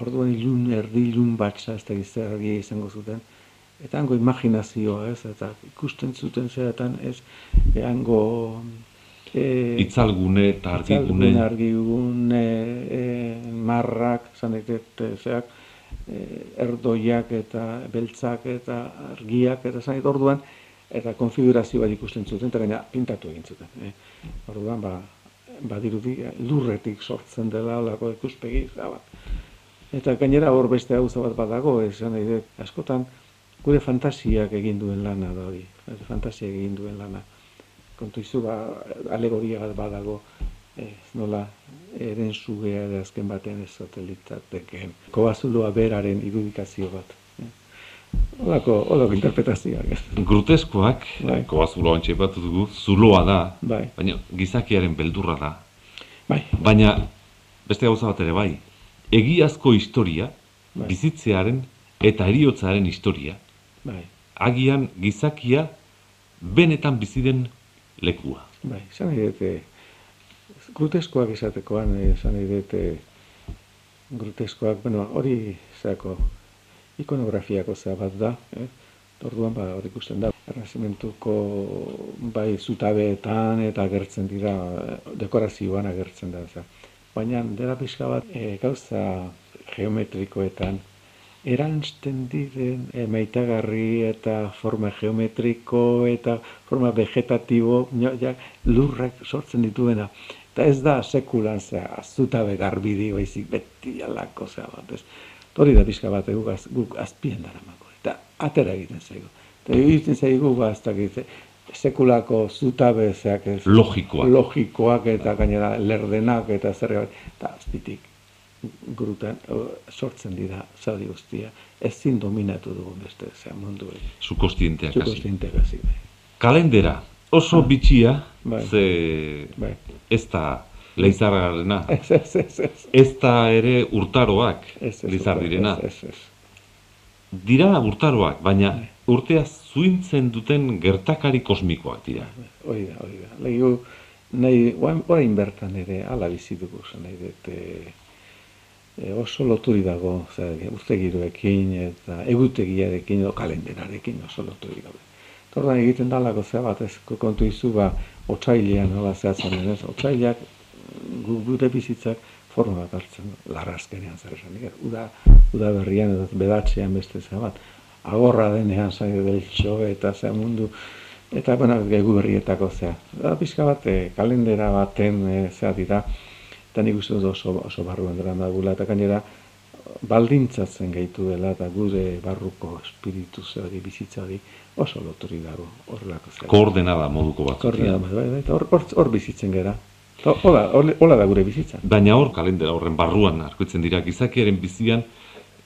orduan ilun, erdi ilun batza, ez da izango zuten, eta hango imaginazioa, ez, eta ikusten zuten zeretan, ez, hango e, Itzalgune eta argigune. Itzalgune, argigune, e, marrak, zan ditet, e, zeak, e, erdoiak eta beltzak eta argiak eta zan orduan, eta konfigurazio bat ikusten zuten, eta gaina pintatu egin zuten. E. Orduan, ba, badirudi lurretik sortzen dela olako ikuspegi bat. Eta gainera hor beste gauza bat badago, esan nahi askotan gure fantasiak egin duen lana da hori, fantasiak egin duen lana. Kontu izu ba, alegoria bat badago, ez nola, eren zugea da azken batean ez satelitateken. Kobazuloa beraren irudikazio bat. Olako, olako interpretazioak. Gruteskoak, Bai. kobazulo antxe bat dugu, zuloa da, Bai. baina gizakiaren beldurra da. Bai, Baina, beste gauza bat ere bai, egiazko historia, Bai. bizitzearen eta eriotzaren historia, bai, agian gizakia benetan biziren lekua. bai. Zan nahi dut, eh, gruteskoak esatekoan, eh, esan nahi dut, eh, gruteskoak, bueno, hori zeako ikonografiako bat da, eh? Orduan ba hor ikusten da Errezimentuko bai zutabeetan eta agertzen dira eh, dekorazioan agertzen da za. Baina dela pixka bat eh, gauza geometrikoetan eransten diren e, maitagarri eta forma geometriko eta forma vegetatibo no, ja, lurrak sortzen dituena. Eta ez da sekulan zea, zutabe garbidi baizik beti alako zea bat, ez. Hori da pixka bat guk, az, guk azpien daramako. Eta atera egiten zaigu. Eta egiten zaigu ba, ez dakit, sekulako zutabe zeak ez. Logikoak. Logikoak eta gainera lerdenak eta zer eta azpitik grutan o, sortzen dira zaudi guztia. Ezin dominatu dugu beste zea mundu hori. Zu kostienteak Zuko hasi. zintegazio. Kalendera, oso bitxia, Bai. ze Bai. ez da leizargarena, (laughs) Ez, ez, ez, ez. ez da ere urtaroak lizardirena. Ez, ez, ez. Dira urtaroak, baina Bai. urtea zuintzen duten gertakari kosmikoak dira. Hori da, hori da. Lehiu, nahi, orain bertan ere, ala bizi dugu, zen nahi dut, e, e, oso loturi dago, oza, urtegiroekin eta egutegiarekin edo kalenderarekin oso loturi gaude. Tordan egiten dalako zea bat, ez kontu izu ba, otsailean nola zehatzen denez, otsailak gu, gure bizitzak forma bat hartzen, du, larrazkenean zer esan, nik, uda, uda berrian edo bedatzean beste zea bat, agorra denean zai beltxo eta zea mundu, eta bueno, gegu berrietako zea. Da, pixka bat, e, kalendera baten e, zea dira, eta nik uste dut oso, oso barruan dara dagula, eta gainera, baldintzatzen gaitu dela, eta gure barruko espiritu ze hori, bizitza hori, oso loturi dago, horrelako zea. Koordenada moduko bat. Koordinada, bai, bai, eta hor, hor, hor bizitzen gera. Eta Hola, hola, da gure bizitza. Baina hor kalendera horren barruan arkutzen dira gizakiaren bizian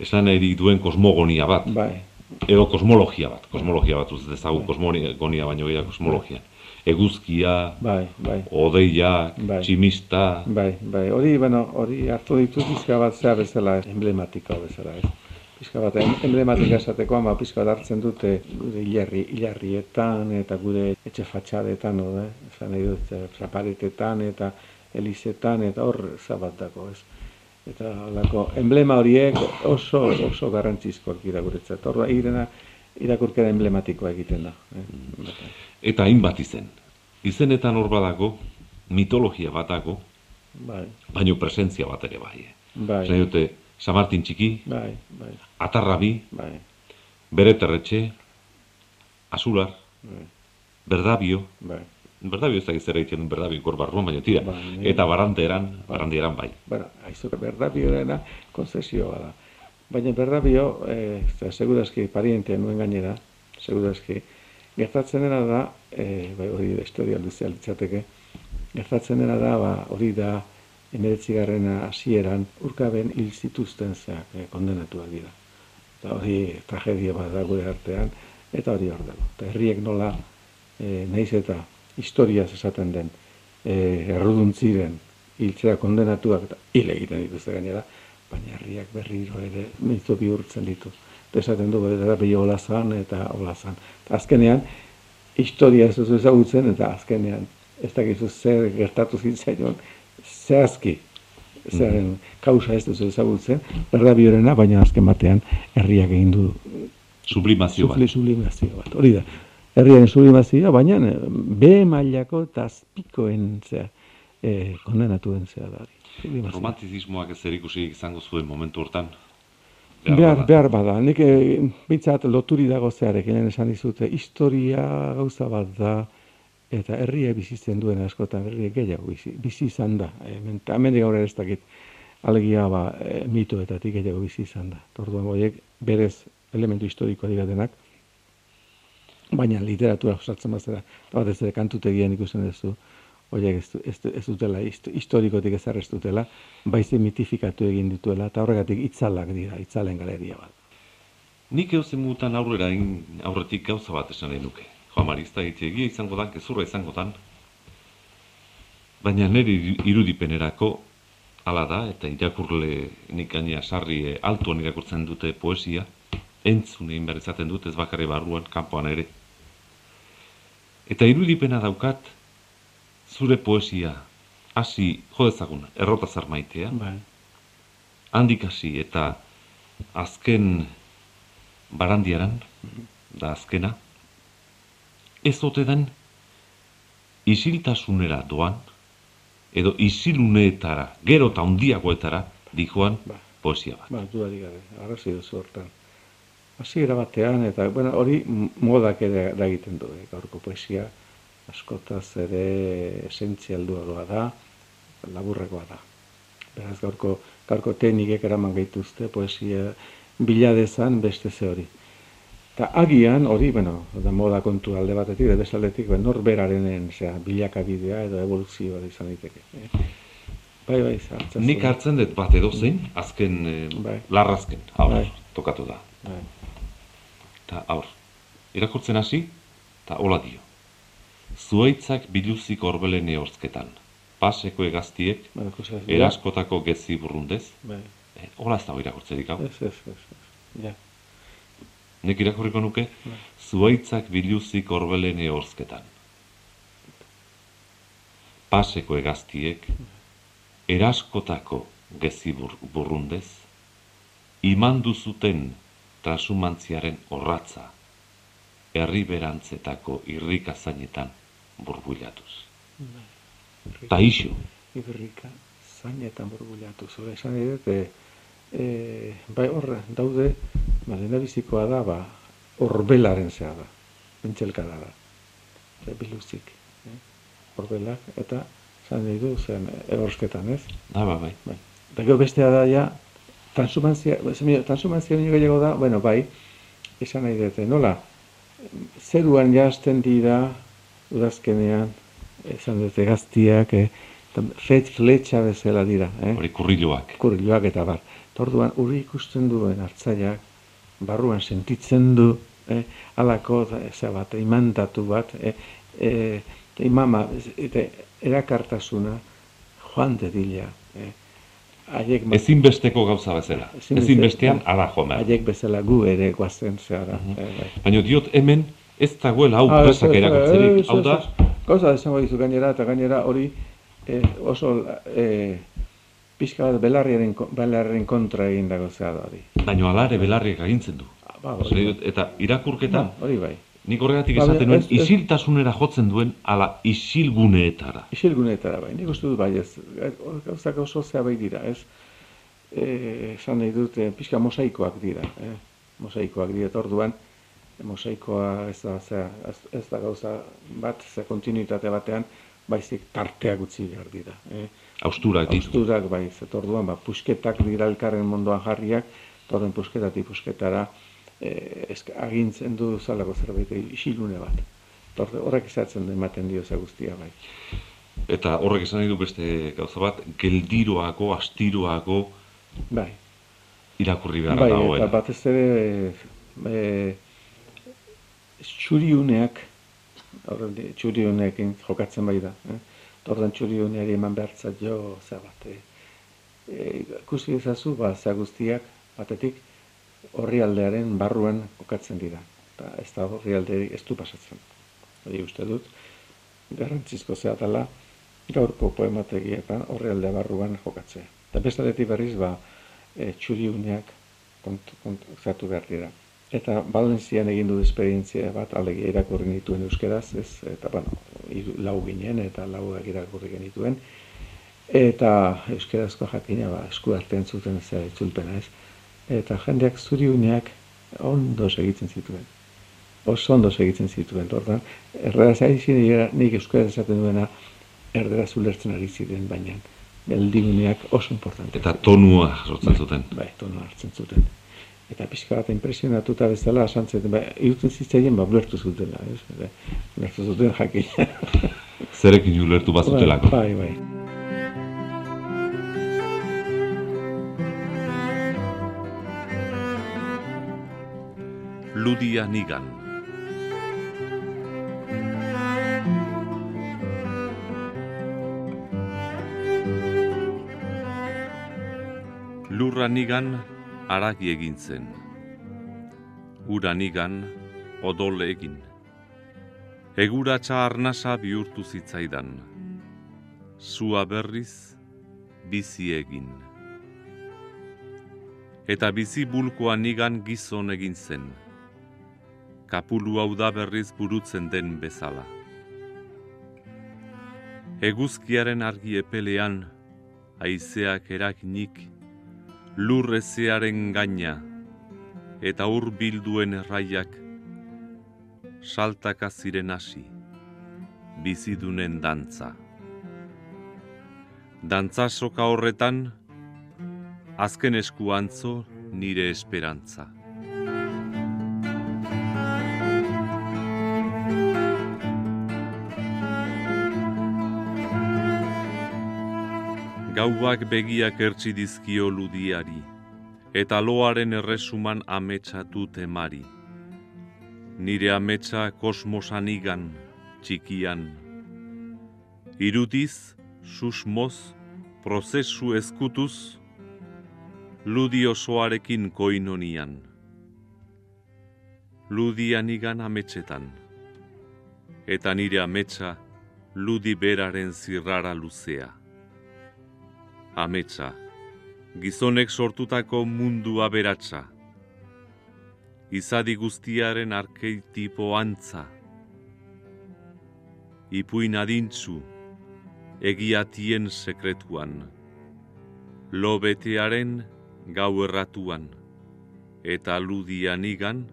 esan eri duen kosmogonia bat, Bai, edo kosmologia bat, kosmologia bat uz dezagu kosmogonia baino gehiago kosmologia. Eguzkia, bai, bai. odeiak, Bai. tximista, Bai, bai, hori, bueno, hori hartu ditu pizka bat zea bezala, emblematikoa bezala, ez. Pizka bat em- emblematika esateko, ama pizka bat hartzen dute gure hilarri, hilarrietan eta gure etxe fatxadetan, no, eh? Esan nahi dut, eh, traparetetan eta elizetan eta hor zabat dago, ez. Eta holako emblema horiek oso oso garrantzizkoak dira guretzat. Hor irena irakurkera emblematikoa egiten da. Eh? Eta hainbat izen. Izenetan hor badago, mitologia bat dago, Bai, baino presentzia bat ere bai. bai, Esan dute, San Martin txiki, bai, bai, Atarrabi, bai, Bere Terretxe, Azular, bai, Berdabio, bai. Berdabio ez da zer egiten Berdabio kor barruan, baina tira, Bai. eta Baranderan, Barandieran bai. bueno, aizu, berdabioena konzesioa da. Baina berdabio, eh, eta segurazki parientea nuen gainera, segurazki, gertatzen dena da, eh, bai, hori da historia luzea litzateke, gertatzen dena da, ba, hori da, emeretzigarrena hasieran urkaben hil zituzten zeak, eh, kondenatuak dira. Eta hori tragedia bat da gure artean, eta hori hor dago. Eta herriek nola, eh, nahiz eta historiaz esaten den, eh, erruduntziren hiltzera kondenatuak eta hil egiten dituzte gainera, baina herriak berriro ere mintzo bihurtzen ditu. Eta esaten du, bera bi hola zan eta hola zan. Azkenean, historia ez duzu ezagutzen, eta azkenean, ez dakizu zer gertatu zitzaion, zehazki, zeren kausa ez duzu ezagutzen, berda biorena, baina azken batean herriak egin du Sublimazio bat. Subli- sublimazio bat, hori da. herriaren sublimazioa, baina eh, B mailako eta azpikoen zea, e, kondenatuen zea da. hori, sublimazioa. Romantizismoak ez ikusi izango zuen momentu hortan. Behar, behar bada. Nik e, bitzat loturi dago zearekin esan dizute, historia gauza bat da, eta herria bizitzen duen askotan, herria gehiago bizi, bizi izan da. Hemen, eta hemen gaur ere ez dakit, alegia ba, e, mitoetatik gehiago bizi izan da. Orduan horiek berez elementu historikoa dira denak, baina literatura osatzen bazera, batez ere kantutegian ikusten duzu, horiek ez, ez, ez dutela, hist- historikotik ez ez dutela, baizik mitifikatu egin dituela, eta horregatik itzalak dira, itzalen galeria bat. Nik euzen mutan aurrera aurretik gauza bat esan nahi nuke. Joan Marista egia izango dan, gezurra izango dan. Baina nire iru- irudipenerako hala da, eta irakurle nik gaina sarri eh, altuan irakurtzen dute poesia, entzun egin behar izaten dut, ez bakarri barruan, kanpoan ere. Eta irudipena daukat, zure poesia, hasi jo dezagun, errotazar maitea, Bai. handik hasi eta azken barandiaran, da azkena, ez ote den isiltasunera doan, edo isiluneetara, gero eta handiagoetara, dijoan Ba. poesia bat. Ba, dudarik gabe, arrazi duzu hortan. Hasiera batean, eta bueno, hori modak ere eragiten du, eh, gaurko poesia, askotaz ere esentzialduagoa da, laburrekoa da. Beraz, gaurko, gaurko teknikek eraman gaituzte poesia bila dezan beste ze hori. Eta agian hori, bueno, da moda kontu alde batetik, edo beste aldetik, ben, norberaren zera, bilakabidea edo evoluzioa izan daiteke. Eh? Bai, bai, hartzen Nik hartzen dut bat edo zein, azken, eh, Bai. larrazken, aur, Bai. tokatu da. Bai. Eta aur, irakurtzen hasi, eta hola dio. Zuaitzak biluzik orbelen ehorzketan, paseko egaztiek, Bai, eraskotako gezi burrundez, eh, hola ez dago irakurtzerik hau. Ez, ez, ez. Ja. Nik irakurriko nuke, Bai. zuaitzak biluzik orbelen ehorzketan. Paseko egaztiek, eraskotako gezi bur, burrundez, imandu zuten transumantziaren orratza, herri berantzetako irrikazainetan burbuilatuz. Ta iso, Iberrika zainetan burbuliatu zure esan dut, e, e, bai hor daude, ba, lehendabizikoa da, ba, orbelaren zea da, bentselkada da, e, biluzik, eh? orbelak, eta esan nahi du, zen, egorsketan, ez? da ba, bai. Bai. Eta gero bestea da, ja, transumantzia, zemio, transumantzia nio gehiago da, bueno, bai, esan nahi dute, nola, zeruan jazten dira, udazkenean, esan dute gaztiak, eh, eta fet fletxa bezala dira, eh? Hori kurriloak. kurriloak eta bar. Eta orduan, uri ikusten duen hartzaiak, barruan sentitzen du, eh, alako, eza bat, imantatu bat, eh, eh, eta imama, eta erakartasuna, joan dedila, eh, haiek Ezinbesteko gauza bezala. Ezinbeste- Ezinbestean ara jo behar. haiek bezala gu ere guazen zehara. Mhm. eh, bai. Baina diot hemen ez dagoela hau Ah, presak ez, Hau da. Gauza esango dizu gainera, eta gainera hori eh, oso eh, pixka bat belarriaren, belarriaren kontra egin dago zea da hori. baina alare belarriak agintzen du. Ah, Ba, dut, Eta irakurketa, ba, hori bai. nik horregatik Ba, esaten nuen, isiltasunera jotzen duen, ala isilguneetara. Isilguneetara bai, nik uste dut bai ez, gauzak oso zea bai dira, ez? Eh, esan nahi dut, eh, pixka mosaikoak dira, eh? Mosaikoak dira, eta orduan, mosaikoa ez da, zera, ez, ez da gauza bat, ze kontinuitate batean, baizik tarteak utzi behar dira, eh? Austurak ditu. Austurak bai, orduan, ba, pusketak dira elkarren munduan jarriak, orduan pusketatik pusketara, eh, esk, agintzen du zalako zerbait isilune bat. Ordu- horrek izatzen du ematen dio za guztia bai. Eta horrek esan nahi du beste gauza bat, geldiroago, astiroago Bai, irakurri behar bai, dagoela. eta batez ere e, txuriuneak, txuriuneekin jokatzen bai da. Eh? Ordan txuriuneari eman behar jo, zer bat, e, ikusi ezazu, ba, za guztiak, batetik, orrialdearen barruan jokatzen dira. Eta ez da orrialderik ez du pasatzen. Hori uste dut, garrantzizko zeatala, gaurko poemategietan orrialdea barruan jokatzea. Eta beste aldetik berriz, ba, e, txuriuneak kontu, kontu, zatu behar dira. Eta Valentzian egin du esperientzia bat, alegia irakurri nituen euskeraz, ez, eta, bueno, lau ginen, eta lauak irakurri genituen, eta euskerazko jakina, ba, esku artean zuten zera itzulpena, ez, eta jendeak zuriuneak ondo segitzen zituen. Oso ondo segitzen zituen, ordan, erderaz ari ziren, nik euskaraz esaten duena, erderaz ulertzen ari ziren, baina geldiuneak oso importante. Eta tonua sortzen zuten. Bai, tono hartzen zuten. Eta pixka bat impresionatuta bezala asantzen, bai, irutzen zitzaien, ba, ulertu zutela, ez? Eta, ulertu zuten jakina. Zerekin ulertu bazutelako. Bai, bai. Ludia Nigan. Lurra nigan aragi egin zen. Ura nigan odol egin. Eguratsa arnasa bihurtu zitzaidan. Zua berriz bizi egin. Eta bizi bulkoa nigan gizon egin zen. Kapulu hau da berriz burutzen den bezala. Eguzkiaren argi epelean, haizeak erakinik, lurrezearen gaina, eta ur bilduen erraiak, saltaka ziren hasi, bizidunen dantza. Dantza soka horretan, azken esku antzo nire esperantza. Gauak begiak ertsi dizkio ludiari, eta loaren erresuman ametsatu temari. Nire ametsa kosmosan igan, txikian. Irudiz, susmoz, prozesu ezkutuz, ludi osoarekin koinonian. Ludian igan ametsetan, eta nire ametsa ludi beraren zirrara luzea. Ametsa, gizonek sortutako mundu aberatsa, izadi guztiaren arkeitipo antza, ipuin adintzu, egiatien sekretuan, lobetearen gau erratuan, eta ludian igan,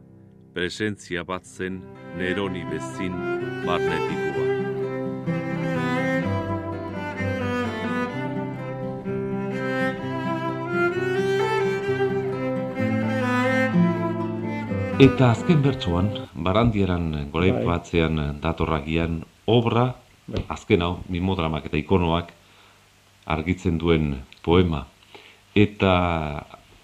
presentzia bat zen neroni bezin barnetikoa. Eta azken bertsoan, barandieran goraipatzean datorragian, obra, Bai. azken hau, mimodramak eta ikonoak argitzen duen poema. Eta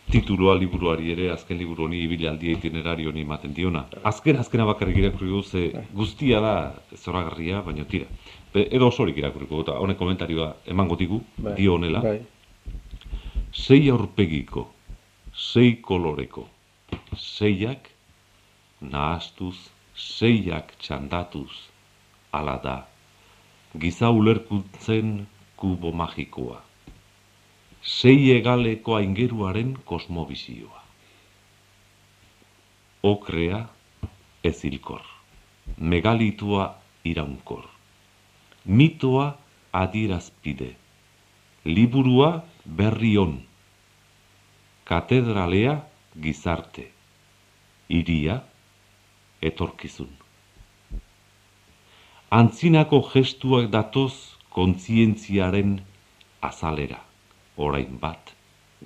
titulua liburuari ere, azken liburu honi, ibilaldi itinerario honi ematen diona. Azken, azkena bakarrik irakurriko dut, ze guztia da zoragarria, baina tira. Be, edo osorik irakurriko eta honek komentarioa emango digu, Bai, dio honela. Bai, Sei aurpegiko, sei koloreko, seiak nahastuz, seiak txandatuz, ala da, giza ulerkuntzen kubo magikoa. Sei egaleko aingeruaren kosmobizioa. Okrea ezilkor, megalitua iraunkor, mitoa adierazpide, liburua berri on, katedralea gizarte, iria etorkizun. Antzinako gestuak datoz kontzientziaren azalera, orain bat,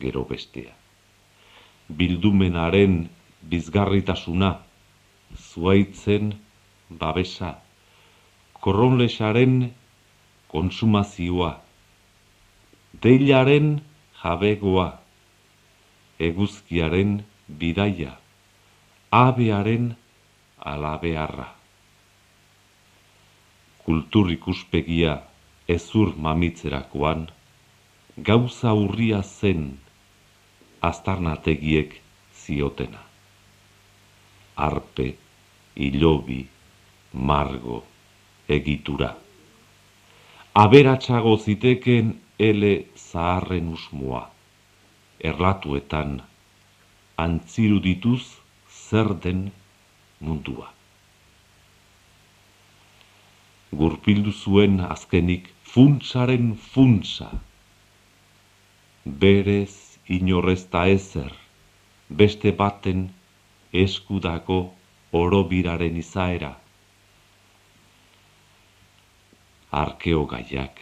gero bestea. Bildumenaren bizgarritasuna, zuaitzen babesa, korronlesaren konsumazioa, deilaren jabegoa, eguzkiaren bidaia, abearen alabearra. Kultur ikuspegia ezur mamitzerakoan, gauza urria zen aztarnategiek ziotena. Arpe, ilobi, margo, egitura. Aberatsago ziteken ele zaharren usmoa, erlatuetan, antzirudituz zer den mundua. Gurpildu zuen azkenik funtsaren funtsa. Berez inorrezta ezer, beste baten eskudako orobiraren izaera. Arkeo gaiak,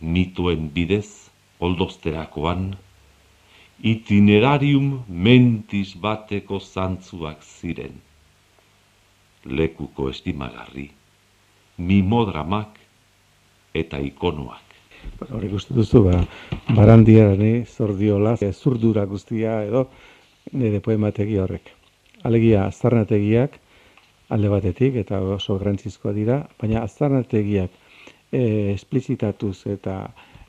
mituen bidez, oldozterakoan, itinerarium mentis bateko zantzuak ziren. Lekuko estimagarri, mimodramak eta ikonoak. Bueno, hori ikusten duzu, ba, barandiarani, zordiola, zurdura guztia edo nire poemategi horrek. Alegia, aztarnategiak alde batetik eta oso grantzizkoa dira, baina aztarnategiak e, esplizitatuz eta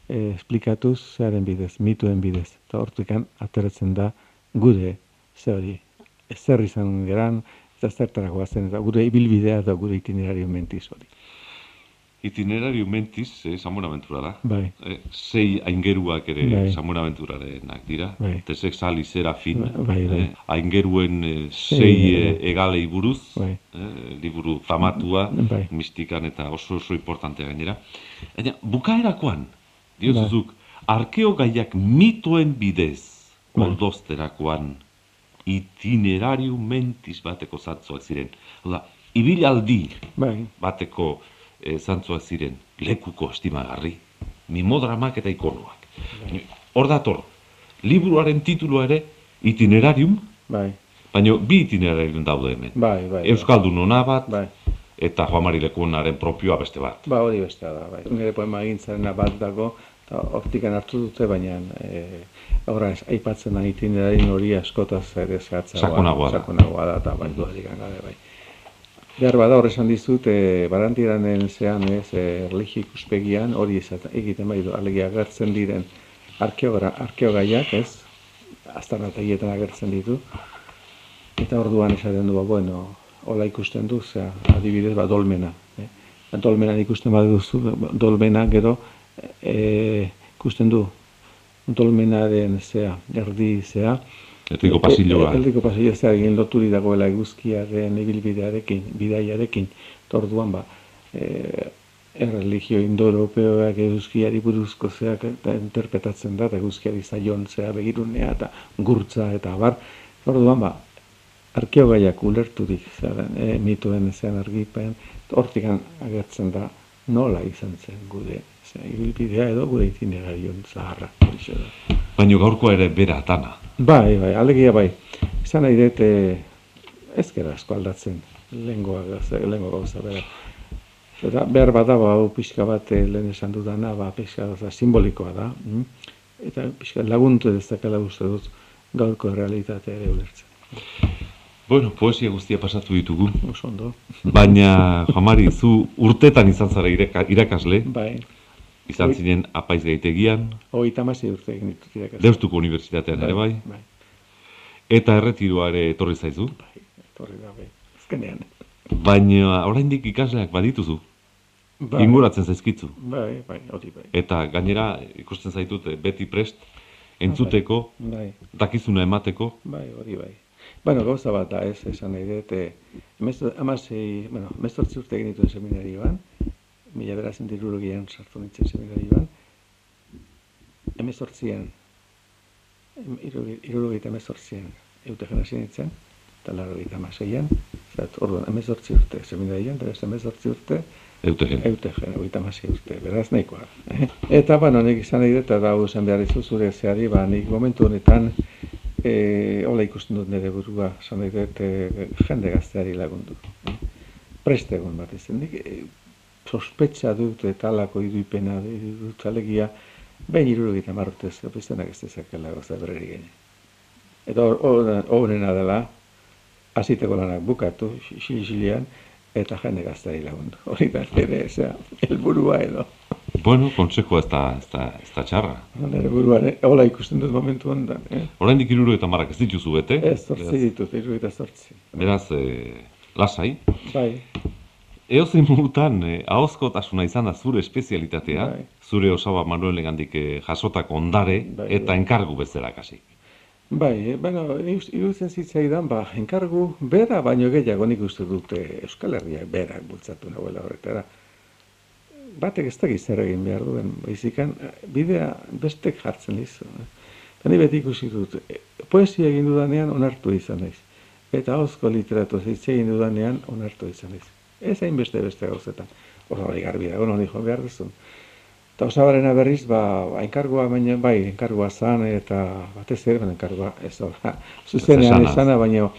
e, esplikatuz zearen bidez, mituen bidez. Eta hortikan ateratzen da gure ze hori, zer izan geran, eta zertarako bazen, eta gure ibilbidea da gure itinerario mentiz hori. Itinerario mentis, eh, Buenaventura da. Bai. Eh, sei aingeruak ere Bai. San Buenaventurarenak dira. Bai. Tesek sali serafin. Bai, bai. Eh, aingeruen eh, sei eh, egalei buruz. Bai. Eh, liburu famatua, Bai. mistikan eta oso oso importantea gainera. Baina, bukaerakoan, Bai. diozuzuk, arkeo gaiak mituen bidez Bai. oldozterakoan itinerarium mentis bateko zantzuak ziren. Hau da, ibilaldi Bai, bateko e, zantzuak ziren, lekuko estimagarri, mimodramak eta ikonoak. Hor dator, liburuaren titulua ere, itinerarium, bai, baina bi itinerarium daude hemen. bai, bai. Euskaldun ona bat, Bai, eta Juan Mari Lekunaren propioa beste bat. ba hori bestea da, bai. Nire poema egintzarena bat dago, eta hortikan hartu dute, baina e, horra aipatzen da itinerarin hori askotaz ere zehatzagoa. Sakonagoa da. Sakonagoa da, eta bai, dudarik gabe, bai. Behar bada hor esan dizut, e, barantiranen zean ez, e, ikuspegian hori esaten, egiten bai du, alegia agertzen diren arkeogra, arkeogaiak, ez, aztarnategietan agertzen ditu, eta orduan esaten du, ba, bueno, hola ikusten du, zera, adibidez, ba, dolmena. Eh? Dolmenan ikusten baduzu, ba, dolmena gero, e, ikusten du, dolmenaren zea, erdi zea, Erdiko pasilloa. E, erdiko pasilloa zea egin loturi dagoela eguzkiaren ibilbidearekin, bidaiarekin, eta orduan ba, e, erreligio indoeuropeoak eguzkiari buruzko zeak eta interpretatzen da, eta eguzkiari zaion zea begirunea eta gurtza eta bar. Orduan ba, arkeogaiak ulerturik zaren, e, mituen zean argipen, hortikan agertzen da nola izan zen gure ibilbidea edo gure itinerarion zaharra. da. Baina gaurkoa ere bera atana. Bai, bai, alegia bai. Izan nahi dut, eh, ez asko aldatzen, lehengoa gauza, lehengo gauza bera. Eta behar bada, ba, hau pixka bat eh, lehen esan dudana, ba, pixka gauza simbolikoa da. mm? Eta pixka laguntu dezakela uste dut gaurko realitatea ere ulertzen. Bueno, poesia guztia pasatu ditugu, Oso ondo. baina, Juan Mari, zu urtetan izan zara iraka- irakasle, Bai, izan zinen apaiz gaitegian, hogeita hamasei urte egin ditut irakasle. Deustuko Unibertsitatean ere bai, Bai, eta erretiroa ere etorri zaizu, bai, etorri da, bai. Azkenean. baina oraindik ikasleak badituzu, Bai, inguratzen zaizkitzu. Bai, bai, hori bai. Eta gainera ikusten zaitut eh, beti prest entzuteko, Bai. dakizuna emateko, Bai, hori bai. Bueno, gauza bat da, ez, esan nahi dut, eh, emesto- hamasei, bueno, emezortzi urte egin dituen seminarioan, mila berazen dirurogian sartu nintzen seminarioan, emezortzien, em- hiruroge- hirurogeita emezortzien eutegen hasi nintzen, eta larrogeita hamaseian, zat, orduan, emezortzi urte seminarioan, beste emezortzi urte, eutegen. Eutegen, hogeita hamasei urte, beraz nahikoa. (laughs) Eta, bueno, nik izan nahi dut, eta hau behar dizu zure zeari, ba, nik momentu honetan, e, hola ikusten dut nire burua, esan nahi dut, e, jende gazteari lagundu. Preste egon bat ez. Nik e, sospetxa dut eta alako irudipena dut alegia, behin irurogeita marrutez, bestenak ez dezakela gauza berreri gene. Eta hor- hor- horrena dela, hasiteko lanak bukatu, xili-xilian, eta jende gazteari lagundu. (laughs) Hori da, ere, zera, helburua edo. Bueno, konsejoa ez da, ez da, ez da txarra. Nire buruan, eh? hola ikusten dut momentu honetan. Eh? Oraindik iruro eta marrak ez dituzu bete. Ez, zortzi ditut, hiru eta zortzi. Beraz, eh, lasai. Bai, Eozein modutan, eh, ahozkotasuna izan da zure espezialitatea, Bai. zure osaba Manuel gandik eh, jasotako ondare Bai, eta bai. enkargu bezala kasi. Bai, eh, bueno, iruditzen zitzaidan, ba, enkargu bera baino gehiago nik uste dute Euskal Herriak berak bultzatu nahuela horretara. Batek ez dakit zer egin behar duen, baizikan, eh, bidea bestek jartzen dizu. Eh? Eta ni beti ikusi dut, eh, poesia egin dudanean onartu izan naiz. Eta hozko literatu hitz egin dudanean onartu izan naiz. Ez hain beste beste gauzetan. Hor hori garbi dago, non jo behar duzun. Eta osabarena berriz, ba, enkargua baina, bai, enkargua zan, eta batez ere, baina enkargua ez da, zuzenean esana. baina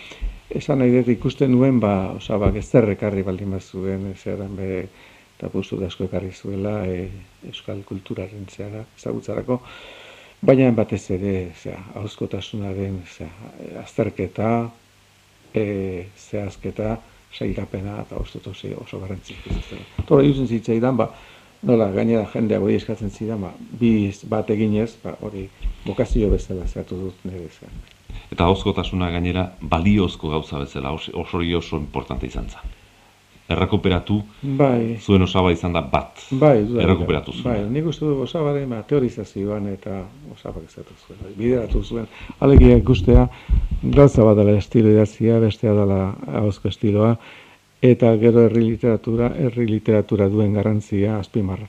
esan nahi dut ikusten nuen, ba, osabak ez ekarri baldin bazuen, zeran be, eta puztu asko ekarri zuela, e, euskal kulturaren zera, ezagutzarako, baina batez ere, zera, hauskotasunaren, zera, azterketa, e, zehazketa, sailkapena eta uste oso, oso garrantzitsua zela. Tora irutzen zitzaidan, ba, nola gainera jendeak hori eskatzen zidan, ba, bi bat eginez, ba, hori bokazio bezala zehatu dut nire. Eta hozkotasuna gainera baliozko gauza bezala oso oso oso importante izan zen. Errekuperatu, Bai, zuen osaba izan da bat. bai, dudarik Errekuperatu zuen. Bai, nik uste du osabaren ba, teorizazioan eta osabak ezatu zuen, bai, bideratu zuen. Alegia ikustea gauza bat dela estilo idatzia, bestea dela ahozko estiloa, eta gero herri literatura, herri literatura duen garrantzia azpimarra.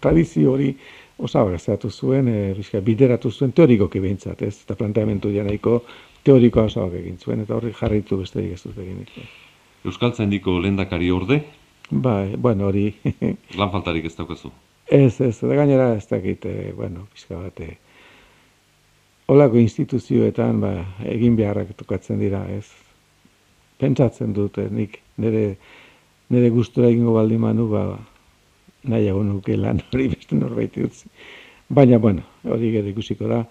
Tradizio hori osabak ezatu zuen, e, bizka, bideratu zuen teorikoki behintzat, ez? Eta planteamentu ja nahiko teorikoa osabak egin zuen, eta horri jarritu besterik ez dut egin. Euskaltzaindiko lehendakari orde, Bai, bueno, hori lan faltarik ez daukazu. Ez, ez, da gainera ez dakit, eh, bueno, pixka bat, eh, olako instituzioetan, ba, egin beharrak tokatzen dira, ez. Pentsatzen dut, eh, nik nire, nire gustura egingo baldin manu, ba, nahiago nuke lan hori beste norbait utzi. Baina, bueno, hori gero ikusiko da.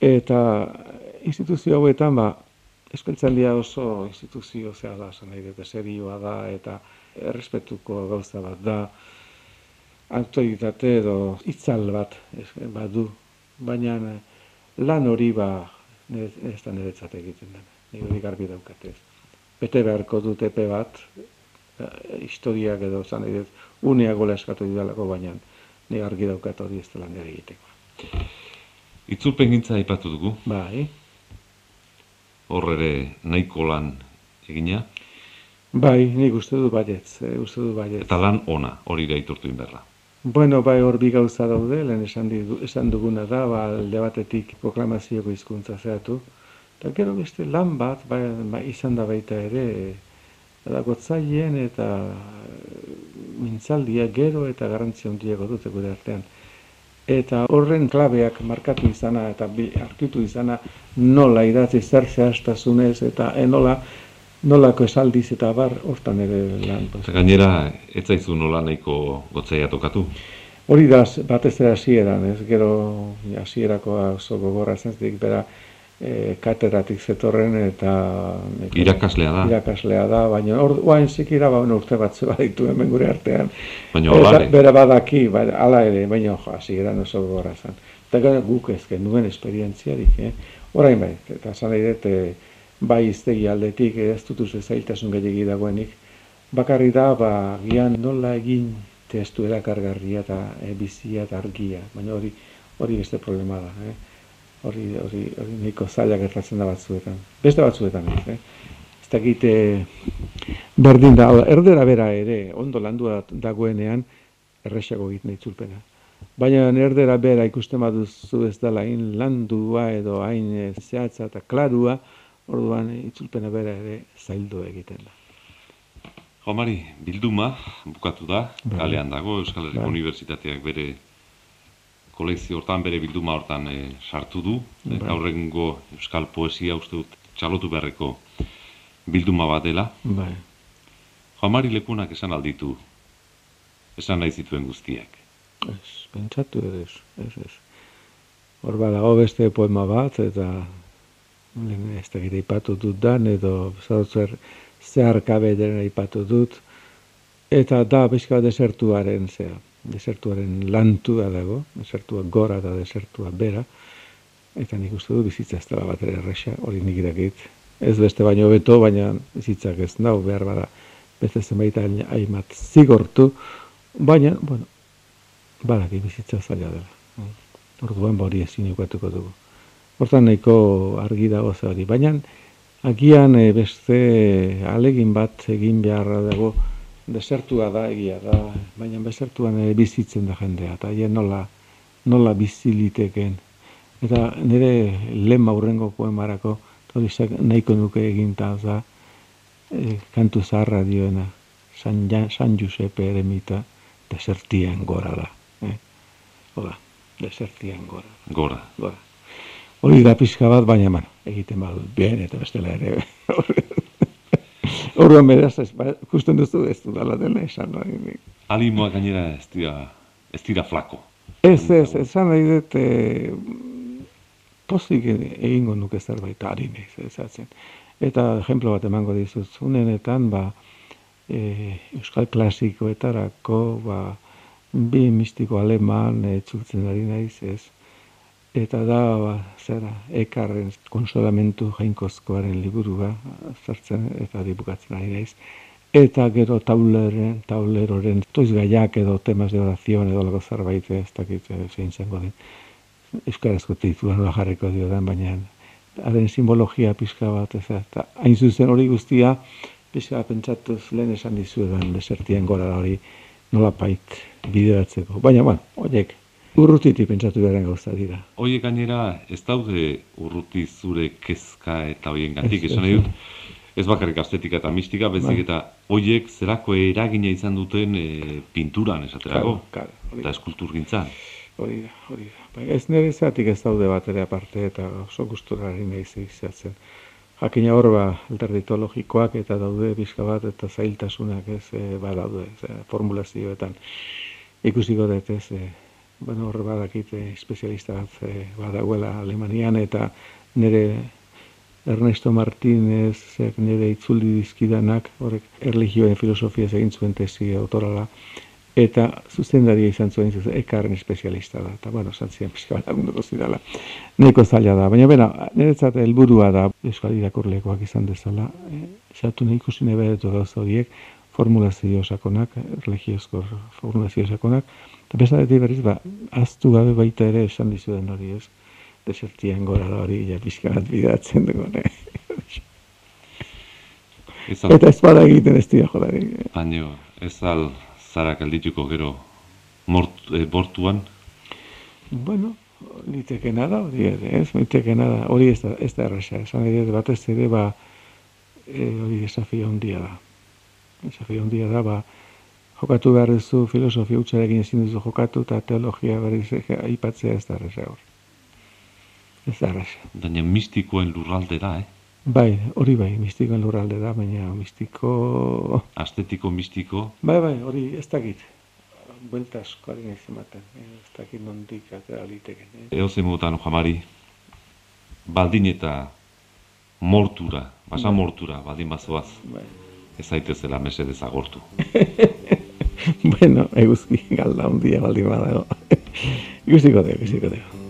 Eta instituzio hauetan, ba, Euskaltzaindia oso instituzio zea da, esan nahi dut, serioa da, eta errespetuko gauza bat da, autoritate edo itzal bat ez, badu, baina eh, lan hori ba ez da niretzat egiten dena, nire hori garbi daukatez. Bete beharko dut epe bat, eh, historiak edo zan nahi unea gola eskatu didalako, baina nire argi daukat hori ez dela nire egiteko. Itzulpen gintza aipatu dugu, Bai, hor ere nahiko lan egina, bai, nik uste du baietz, eh, uste du baietz. eta lan ona, hori da aitortu inberra. Bueno, bai hor bi gauza daude, lehen esan, didu, esan duguna da, ba, alde batetik proklamazioko hizkuntza zehatu, eta gero beste lan bat, bai, ba, izan da baita ere, da gotzaileen eta mintzaldia gero eta garrantzi handiago dute gure artean. Eta horren klabeak markatu izana eta bi, arkitu izana nola idatzi zer zehaztasunez eta eh, nola nolako esaldiz eta bar hortan ere lan. Gainera, ez zaizu nola nahiko gotzaia tokatu. Hori da batez ere hasieran, ez gero hasierakoa oso gogorra zen, zergatik bera e, kateratik zetorren eta nahiko- Irakaslea da. irakaslea da, baina oain zikira ba urte batzu baditu hemen gure artean. Baina ere. bera badaki, ba, hala ere, baina jo, hasieran oso gogorra zen. Eta gara guk ez genuen esperientziarik, eh? Orain bai, eta esan nahi dut, eh, bai iztegi aldetik eh, ez dut uste zailtasun dagoenik, bakarri da, ba, gian nola egin testu erakargarria eta e, bizia eta argia, baina hori hori beste problema da, eh? Hori, hori, hori nahiko zaila gertatzen da batzuetan. Beste batzuetan ez, eh? Ez dakit, eh, berdin da, erdera bera ere, ondo landua dagoenean, erresago egiten itzulpena. Baina erdera bera ikusten baduzu ez dela hain landua edo hain eh, zehatza eta klarua, orduan eh, itzulpena bera ere zaildu egiten da. Jomari, bilduma bukatu da, Bai. kalean dago, Euskal Herriko Bai. Unibertsitateak bere kolekzio hortan, bere bilduma hortan eh, sartu du. Bai. Gaur egungo Euskal Poesia uste dut txalotu beharreko bilduma bat dela. Bai. Jomari lekunak esan alditu, esan nahi zituen guztiak. Ez, pentsatu ere ez, ez, ez. Hor badago beste poema bat, eta ez da gira ipatu dut dan, edo zautzer zeharkabe dena ipatu dut, eta da bizka desertuaren zea, desertuaren lantua dago, desertua gora da desertua bera, eta nik uste du bizitza ez dela bat ere erresa, hori nik dakit. Ez beste baino beto, baina bizitzak ez nau behar bada beste zenbait hain- hainbat zigortu, baina, bueno, badaki bizitza zaila dela. Orduan ba hori ezin ukatuko dugu. Hortan nahiko argi dago ze hori. Baina, agian eh, beste alegin bat egin beharra dago, desertua da, egia da, baina desertuan ere bizitzen da jendea, eta hien nola, nola biziliteken. Eta nire lehen maurrengo poemarako, hori nahiko nuke egin da, e, kantu zaharra dioena, San, San Giuseppe eremita, desertien gora da. Eh? Hola, desertien gora. Gora. Gora. Hori da pixka bat, baina man, egiten badu, bien, eta bestela ere. (laughs) Horren beraz, ez, ba, kusten duzu ez du dala dela esan. No? Alimoa gainera ez dira, ez dira flako. Ez, ez, esan nahi dut, e, pozik egingo nuke zerbait harin ez, Eta ejemplo bat emango dizut, unenetan, ba, e, euskal klasikoetarako, ba, bi mistiko aleman etxultzen ari naiz, ez, eta da ba, zera ekarren konsolamentu jainkozkoaren liburua zertzen eta dibukatzen ari naiz. Eta gero tauleren tauleroren toiz gaiak edo temas de oración edo lago zerbait ez dakit eh, zein zengo den. Euskarazko tituluan nola jarriko dio den baina haren simbologia pixka bat ez eta hain zuzen hori guztia pixka pentsatuz lehen esan dizuetan desertien gora hori nola pait bideratzeko. Baina bueno, horiek Urrutiti pentsatu beharen gauza dira. Oie gainera, ez daude urruti zure kezka eta hoien gantik, esan nahi dut, ez bakarrik estetika eta mistika, bezik bai. eta oiek zerako eragina izan duten e, pinturan esaterago, eta eskultur gintzan. Hori da, hori da. Bai, ez nire zeatik ez daude bat ere aparte eta oso gusturari nahi zehizatzen. Hakina hor ba, alterditologikoak eta daude bizka bat eta zailtasunak ez e, ba daude, ez, formulazioetan ikusiko dut ez, e, bueno, horre badakit eh, espezialista bat eh, badagoela Alemanian eta nire Ernesto Martínez nire itzuldi dizkidanak horrek erligioen filosofia egin zuen tesi autorala eta zuzendaria izan zuen ekarren espezialista da eta bueno, zantzien (laughs) pixka lagunduko zidala. Nahiko zaila da, baina bera niretzat helburua da euskal irakurlekoak izan dezala e, zatu nahi ikusi nebe gauza horiek formulazio sakonak, religiozko formulazio sakonak, Eta bezaletik berriz, ba, aztu gabe baita ere esan dizu den hori ez, desertien gora da hori, ja pixka bat bidatzen dugu, ne? Eta ez bada egiten ez dira jodari. Baina, ez al zarak aldituko gero mort, e, bortuan? Bueno, liteke nada, hori ere, ez, liteke nada, hori ez da, ez da erresa, esan edo bat ez ere, ba, e, hori desafio ondia da. Desafio ondia da, ba, jokatu behar duzu filosofia utxarekin ezin duzu jokatu eta teologia berriz aipatzea ez da erresa hor. Ez da erresa. Baina mistikoen lurralde da, eh? Bai, hori bai, mistikoen lurralde da, baina mistiko... Astetiko mistiko? Bai, bai, hori ez dakit. Buelta asko ari nahi zematen, eh? ez dakit nondik atera liteken. Eh? Eo zemutan, jamari, baldin eta mortura, basa bai. mortura, baldin bazoaz. Bai. Ez zaitezela mese dezagortu. (laughs) (laughs) bueno, eguzki galda un día baldin badago. Ikusiko dugu, ikusiko dugu.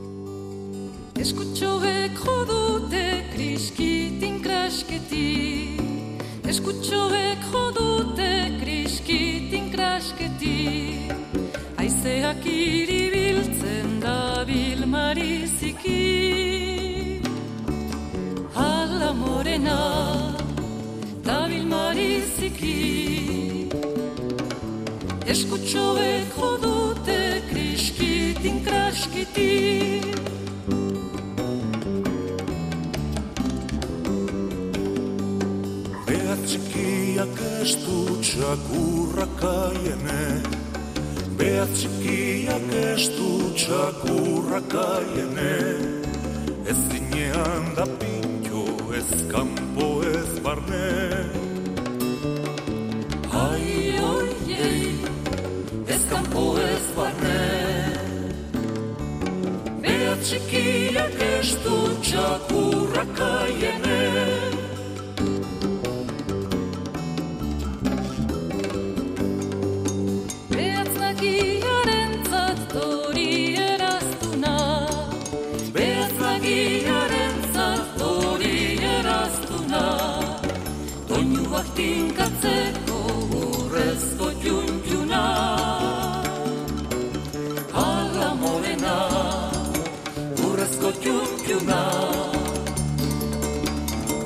Escucho eco dute kriskitin kraskiti Behatzikiak ez du txakurrakaiene Behatzikiak ez du txakurrakaiene Ez zinean da pinto ez kampo ez barne campo ez barne Bea txikiak ez txakurrak aiene txukiuna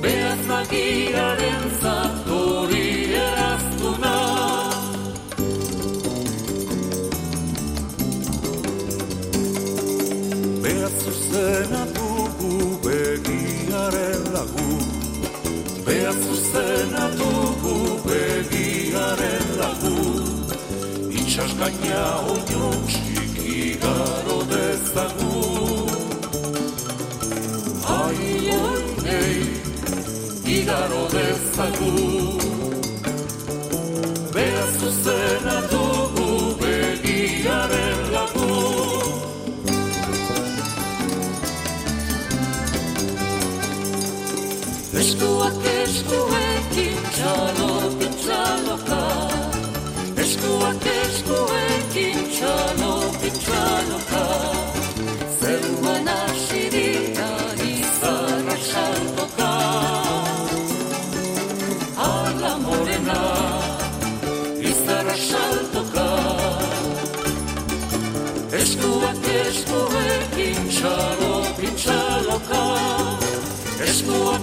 Beazagiraren zatori eraztuna Beaz zuzena dugu begiaren lagu Beaz zuzena dugu begiaren lagu Itxas gaina oino txiki garo ei, igaro dezagu Beaz zuzena dugu begiaren lagu. Eskuak eskuekin txalo pitxaloka Eskuak eskuekin txalo pitxaloka Zeruan hasi Eskuak